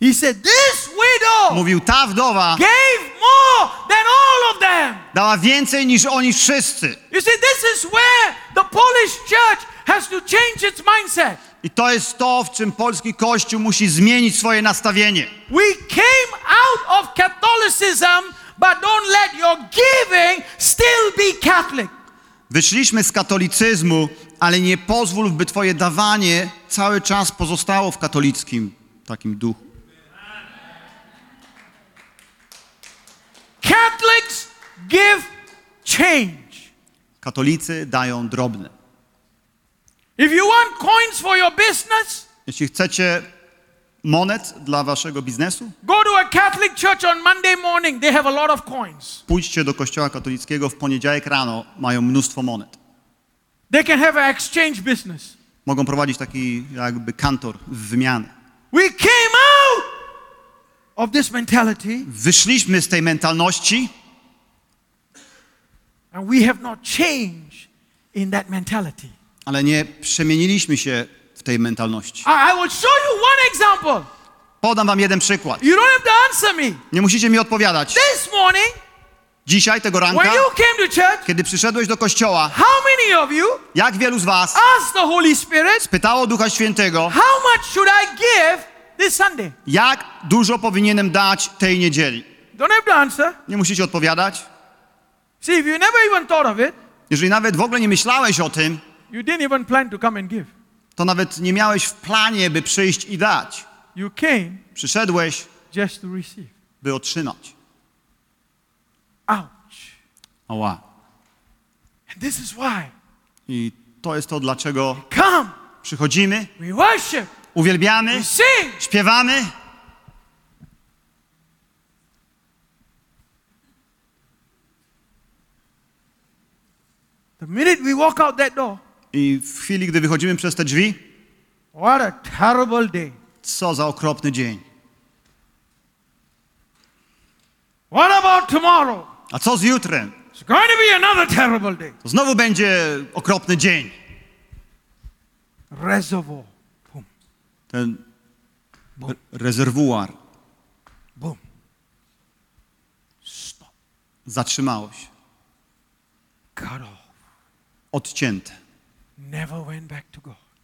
He said, This widow Mówił, ta wdowa gave more than all of them. dała więcej niż oni wszyscy. You see, this is where the Polish church has to change its mindset. I to jest to, w czym polski Kościół musi zmienić swoje nastawienie. We came out of Catholicism, but don't let your giving still be Catholic. Wyszliśmy z katolicyzmu, ale nie pozwól, by twoje dawanie cały czas pozostało w katolickim takim duchu. Give change. Katolicy dają drobne. If you want coins for your business, Jeśli chcecie monet dla waszego biznesu, go to a Catholic church on Monday morning. They have a lot of coins. pójdźcie do kościoła katolickiego w poniedziałek rano, mają mnóstwo monet. They can have an exchange business. Mogą prowadzić taki jakby kantor w wymianę. We came out of this mentality Wyszliśmy z tej mentalności, and we have not changed in that mentality. ale nie przemieniliśmy się w tej mentalności. I, will show you one example. Podam wam jeden przykład. You don't have to answer me. Nie musicie mi odpowiadać. This morning, Dzisiaj, tego when ranka, you came to church, kiedy przyszedłeś do kościoła, how many of you jak wielu z was asked the Holy Spirit, spytało Ducha Świętego, how much should I give this Sunday? jak dużo powinienem dać tej niedzieli? Don't have to answer. Nie musicie odpowiadać. See, if you never even thought of it, Jeżeli nawet w ogóle nie myślałeś o tym, you didn't even plan to come and give. to nawet nie miałeś w planie, by przyjść i dać. You came Przyszedłeś, just to receive. by otrzymać. Ouch. Oła. And this is why. I to jest to, dlaczego Come, przychodzimy, we worship, uwielbiamy, we sing. śpiewamy, The minute we walk out that door, i w chwili, gdy wychodzimy przez te drzwi, what a terrible day. co za okropny dzień. What about tomorrow? A co z jutrem? It's going to be another terrible day. Znowu będzie okropny dzień. Reservoir. Boom, Ten re- rezerwuar boom. Stop. zatrzymało się, Cut off. Odcięte.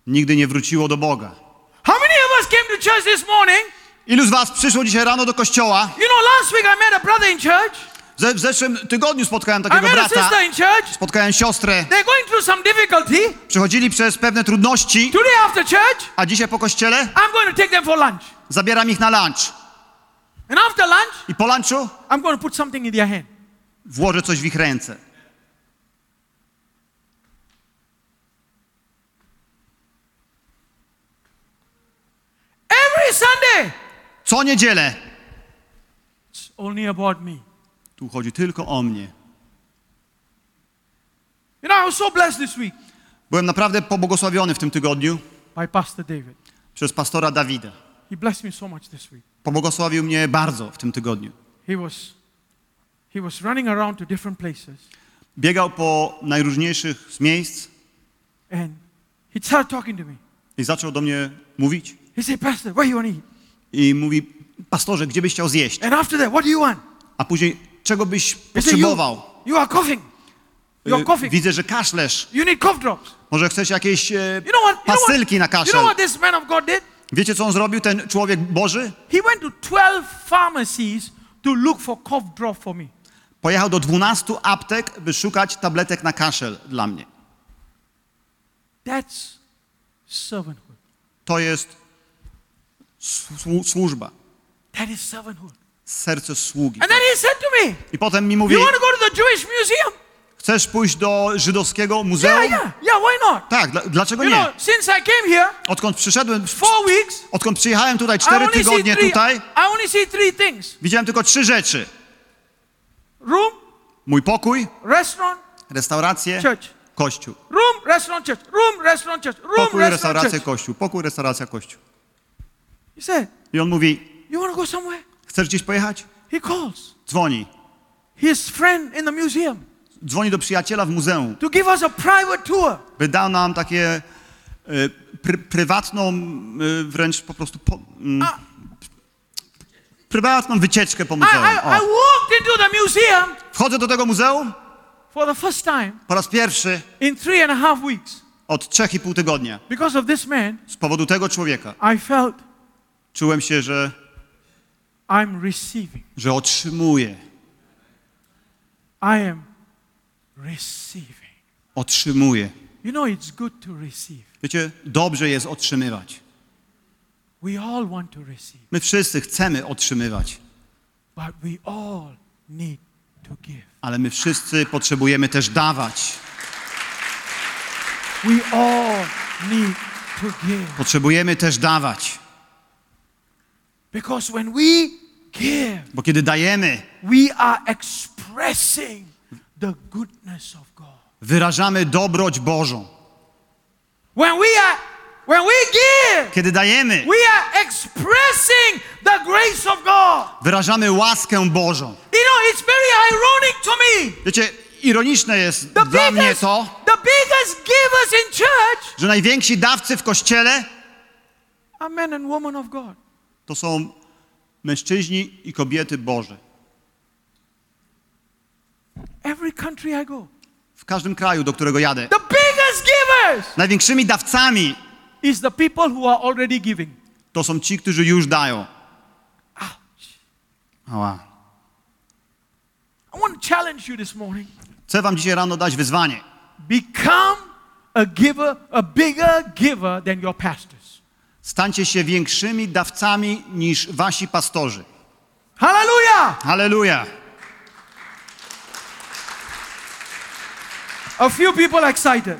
Nigdy nie wróciło do Boga. How many of us came to church this morning? Ilu z was przyszło dzisiaj rano do kościoła? You know, last week I met a brother in church. W zeszłym tygodniu spotkałem takiego brata, spotkałem siostrę, They're going through some difficulty. przechodzili przez pewne trudności, Today after church, a dzisiaj po kościele zabieram ich na lunch. And after lunch, I po lunchu I'm going to put something in their hand. włożę coś w ich ręce. Every Sunday. Co niedzielę It's only about me. tu chodzi tylko o mnie. You know, I was so blessed this week Byłem naprawdę pobłogosławiony w tym tygodniu by Pastor David. przez pastora Dawida. He blessed me so much this week. Pobłogosławił mnie bardzo w tym tygodniu. He was, he was running around to different places Biegał po najróżniejszych z miejsc and he started talking to me. i zaczął do mnie mówić. He said, Pastor, where you want to eat? I mówi, pastorze, gdzie byś chciał zjeść? And after that, what do you want? A później, czego byś said, you, potrzebował? you are coughing. You are Y, coughing. Widzę, że kaszlesz. You need cough drops. Może chcesz jakieś e, You know what? You know pasylki na what, you know kaszel. what this man of God did? Wiecie, co on zrobił, ten człowiek Boży? He went to 12 pharmacies to look for cough drop for me. Pojechał do 12 aptek, by szukać tabletek na kaszel dla mnie. That's servanthood. To jest słu- służba, That is servanthood. serce sługi. And then he said to me, I potem mi mówi, You want to go to the Jewish museum? chcesz pójść do żydowskiego Yeah, muzeum? yeah, yeah, why not? Tak, dla, dlaczego You nie? know, since I came here, Odkąd przyszedłem, four weeks, odkąd przyjechałem tutaj cztery tygodnie three, tutaj, I only see three things. widziałem tylko trzy rzeczy. Room, Mój pokój, restaurant, restaurację, church. kościół. Room, restaurant, church. Room, restaurant, church. Room, Pokój, restaurant, restauracja, church. kościół. Pokój, restauracja, kościół. He said, I on mówi, You want to go somewhere? chcesz gdzieś pojechać? He calls Dzwoni. his friend in the museum Dzwoni do przyjaciela w muzeum, to give us a private tour. by dał nam takie y, pr prywatną, y, wręcz po prostu po, A- prywatną wycieczkę po I, muzeum. I, I O. walked into the museum Wchodzę do tego muzeum for the first time po raz pierwszy in three and a half weeks. od trzech i pół tygodnia. Because of this man, Z powodu tego człowieka I felt czułem się, że, I'm receiving. że otrzymuję, I am receiving. otrzymuję. You know, it's good to receive. Wiecie, dobrze jest otrzymywać. We all want to receive, My wszyscy chcemy otrzymywać, but we all need to give. ale my wszyscy potrzebujemy też dawać. We all need to give. Potrzebujemy też dawać, Because when we give, bo kiedy dajemy, we are expressing the goodness of God. wyrażamy dobroć Bożą. When we are when we give, Kiedy dajemy, we are expressing the grace of God. wyrażamy łaskę Bożą. You know, it's very ironic to me. Wiecie, ironiczne jest The dla mnie biggest, to, the biggest givers in church że najwięksi dawcy w kościele are men and women of God. To są mężczyźni i kobiety Boże. Every country I go, W każdym kraju, do którego jadę. the biggest givers Największymi dawcami is the people who are already giving. to są ci, którzy już dają. Ouch. Ała. I want to challenge you this morning. Chcę wam dzisiaj rano dać wyzwanie. Become a giver, a bigger giver than your pastors. Stańcie się większymi dawcami niż wasi pastorzy. Hallelujah! Halleluja! A few people excited.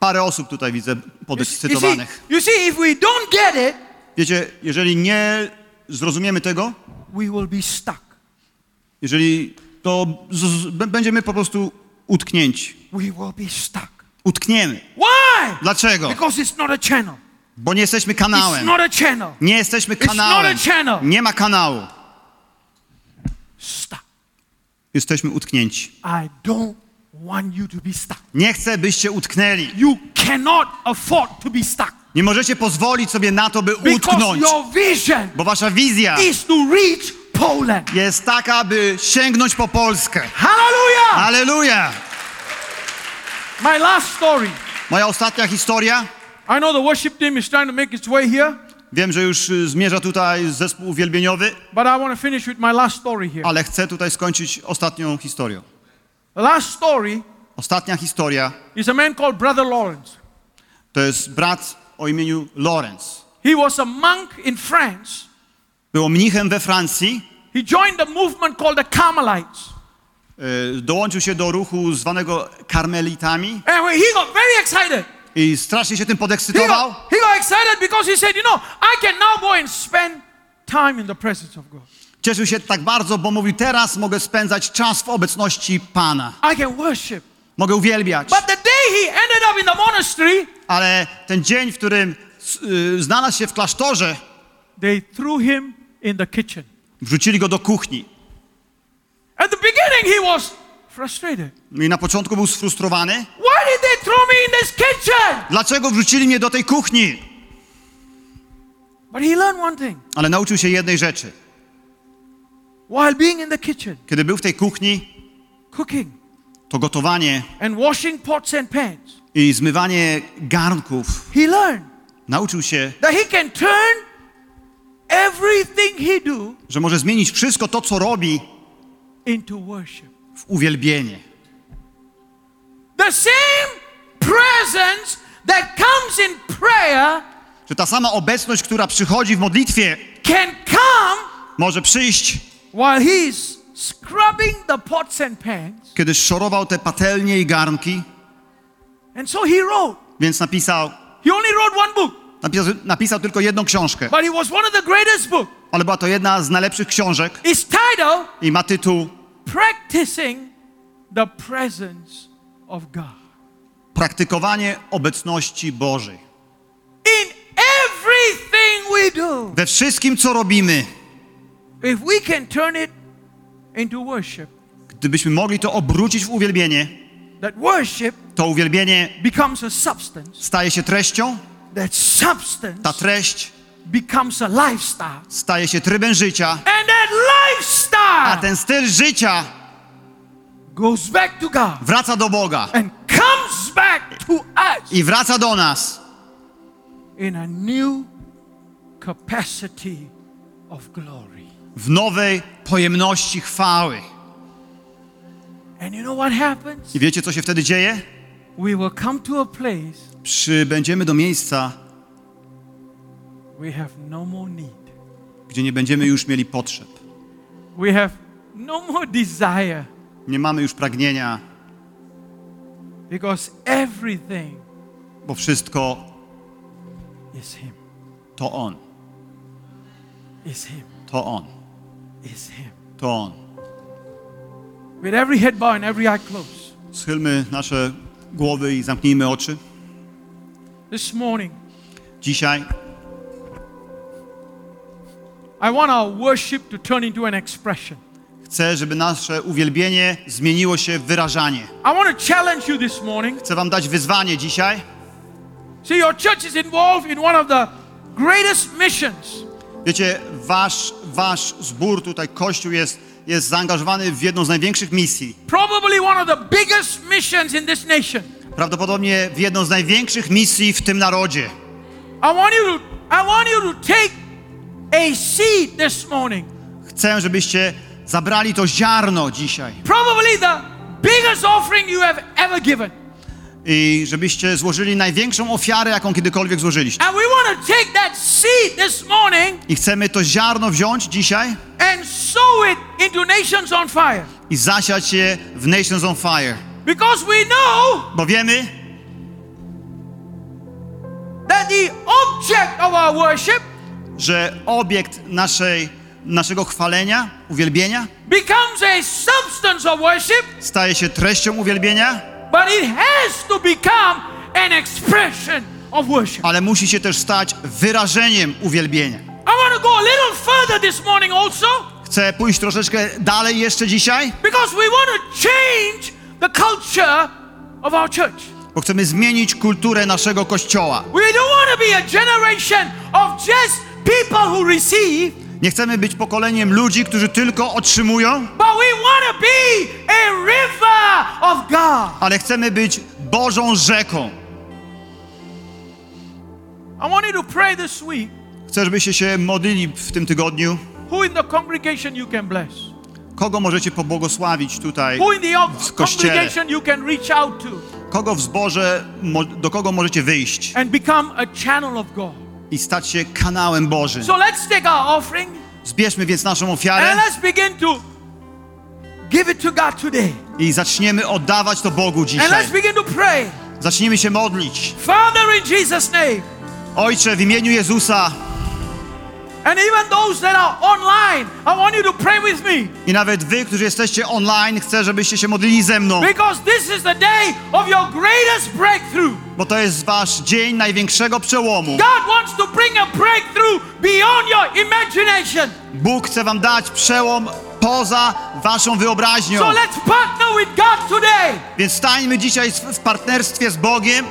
Parę osób tutaj widzę see, you see, podekscytowanych. you see, if we don't get it, Wiecie, jeżeli nie zrozumiemy tego, we will be stuck. jeżeli to będziemy po prostu utknięci. We will be stuck. Utkniemy. Why? Dlaczego? Because it's not a channel. Bo nie jesteśmy kanałem. Nie jesteśmy kanałem. Nie ma kanału. Stuck. Jesteśmy utknięci. I don't want you to be stuck. Nie chcę, byście utknęli. You cannot afford to be stuck. Nie możecie pozwolić sobie na to, by Because utknąć. your vision Bo wasza wizja is to reach Poland. jest taka, by sięgnąć po Polskę. Hallelujah! Aleluja! My last story. Moja ostatnia historia. I know the worship team is trying to make its way here, Wiem, że już y, zmierza tutaj zespół uwielbieniowy, but I want to finish with my last story here. ale chcę tutaj skończyć ostatnią historią. The last story Ostatnia historia is a man called Brother Lawrence. to jest brat o imieniu Lorenz. He was a monk in France. Był mnichem we Francji. He joined a movement called the Carmelites. y, Dołączył się do ruchu zwanego karmelitami And he got very excited. I strasznie się tym He podekscytował. got, he got excited because he said, you know, I can now go and spend time in the presence of God. Cieszył się tak bardzo, bo mówił, teraz mogę spędzać czas w obecności Pana. I can worship. Mogę uwielbiać. But the day he ended up in the monastery, Ale ten dzień, w którym y, znalazł się w klasztorze, they threw him in the kitchen. wrzucili go do kuchni. At the beginning, he was frustrated. I na początku był sfrustrowany. Why did they throw me in this kitchen? Dlaczego wrzucili mnie do tej kuchni? But he learned one thing Ale nauczył się jednej rzeczy. while being in the kitchen, Kiedy był w tej kuchni, cooking to gotowanie and washing pots and pans, i zmywanie garnków he learned nauczył się, that he can turn everything he do że może zmienić wszystko to, co robi, into worship. W uwielbienie. The same presence that comes in prayer Że ta sama obecność, która przychodzi w modlitwie, can come może przyjść, while he's scrubbing the pots and pans. kiedy szorował te patelnie i garnki, And so he wrote. więc napisał, He only wrote one book, napisał, napisał tylko jedną książkę, but it was one of the greatest books. ale była to jedna z najlepszych książek Its title, i ma tytuł Practicing the Presence of God. Praktykowanie obecności Bożej. In everything we do, We wszystkim, co robimy, if we can turn it into worship, gdybyśmy mogli to obrócić w uwielbienie, that worship to uwielbienie becomes a substance, staje się treścią, that substance ta treść becomes a lifestyle. staje się trybem życia, And that a lifestyle ten styl życia goes back to God wraca do Boga and comes back to us i wraca do nas in a new capacity of glory. w nowej pojemności chwały. And you know what happens? I wiecie, co się wtedy dzieje? We will come to a place Przybędziemy do miejsca, gdzie nie będziemy już mieli potrzeb. We have no more desire Nie mamy już pragnienia, because everything bo wszystko is Him. to On, Is Him. to On, Is Him. to On. With every head bowed and every eye closed. Schylmy nasze głowy i zamknijmy oczy. This morning, Dzisiaj chcę, żeby nasze uwielbienie zmieniło się w wyrażanie. I want to challenge you this morning. Chcę Wam dać wyzwanie dzisiaj. See, your church is involved in one of the greatest missions Wiecie, wasz, wasz zbór tutaj, Kościół jest, jest zaangażowany w jedną z największych misji. probably one of the biggest missions in this nation. Prawdopodobnie w jedną z największych misji w tym narodzie. I want you to I want you to take a seed this morning. Chcę, żebyście zabrali to ziarno dzisiaj Probably the biggest offering you have ever given. i żebyście złożyli największą ofiarę, jaką kiedykolwiek złożyliście. And we want to take that seed this morning I chcemy to ziarno wziąć dzisiaj and sow it into nations on fire. i zasiać je w Nations on Fire. Because we know Bo wiemy, that the object of our worship że obiekt naszej, naszego chwalenia, uwielbienia becomes a substance of worship, staje się treścią uwielbienia, but it has to become an expression of worship. ale musi się też stać wyrażeniem uwielbienia. I want to go a little further this morning also Chcę pójść troszeczkę dalej jeszcze dzisiaj, because we want to change the culture of our church. bo chcemy zmienić kulturę naszego kościoła. We don't want to be a generation of just people who receive, Nie chcemy być pokoleniem ludzi, którzy tylko otrzymują, but we want to be a river of God. ale chcemy być Bożą rzeką. I want you to pray this week. Chcę, żebyście się modlili w tym tygodniu. Who in the congregation you can bless? Kogo możecie pobłogosławić tutaj Who in the w kościele? congregation you can reach out to Kogo w zborze, mo- do kogo możecie wyjść and become a channel of God? I stać się kanałem Bożym. So let's take our offering Zbierzmy więc naszą and ofiarę let's begin to give it to God today. i zaczniemy oddawać to Bogu And dzisiaj. let's begin to pray. Zacznijmy się modlić. Father, in Jesus' name, Ojcze, w imieniu Jezusa I want you to pray with me. I nawet wy, którzy jesteście online, chcę, żebyście się modlili ze mną, Because this is the day of your greatest breakthrough. bo to jest wasz dzień największego przełomu. Bóg chce wam dać przełom poza waszą wyobraźnią. Więc stańmy dzisiaj w partnerstwie z Bogiem.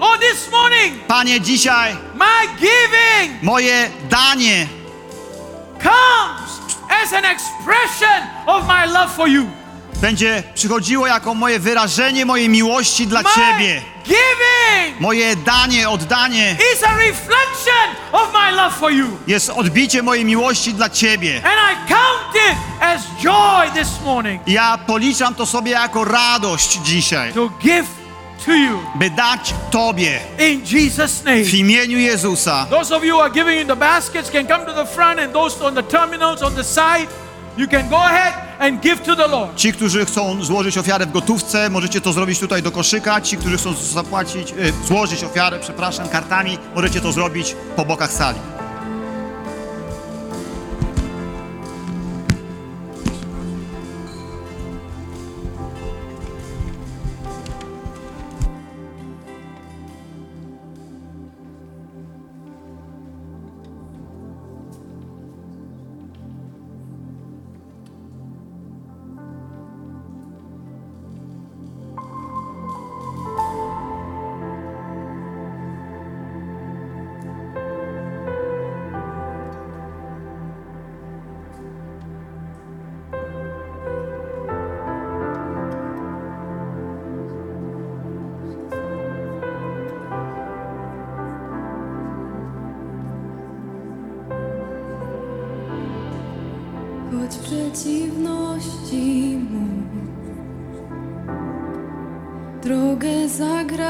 Lord, this morning, Panie, dzisiaj my giving moje danie comes as an expression of my love for you. będzie przychodziło jako moje wyrażenie mojej miłości dla My Ciebie. giving Moje danie, oddanie is a reflection of my love for you. jest odbicie mojej miłości dla Ciebie. And I count it as joy this morning Ja policzam to sobie jako radość dzisiaj, to give to you by dać Tobie in Jesus' name. w imieniu Jezusa. Those of you who are giving in the baskets can come to the front, and those on the terminals on the side, you can go ahead and give to the Lord. Ci, którzy chcą złożyć ofiarę w gotówce, możecie to zrobić tutaj do koszyka. Ci, którzy chcą zapłacić, e, złożyć ofiarę, przepraszam, kartami, możecie to zrobić po bokach sali. Przeciwności mu. Drogę zagradza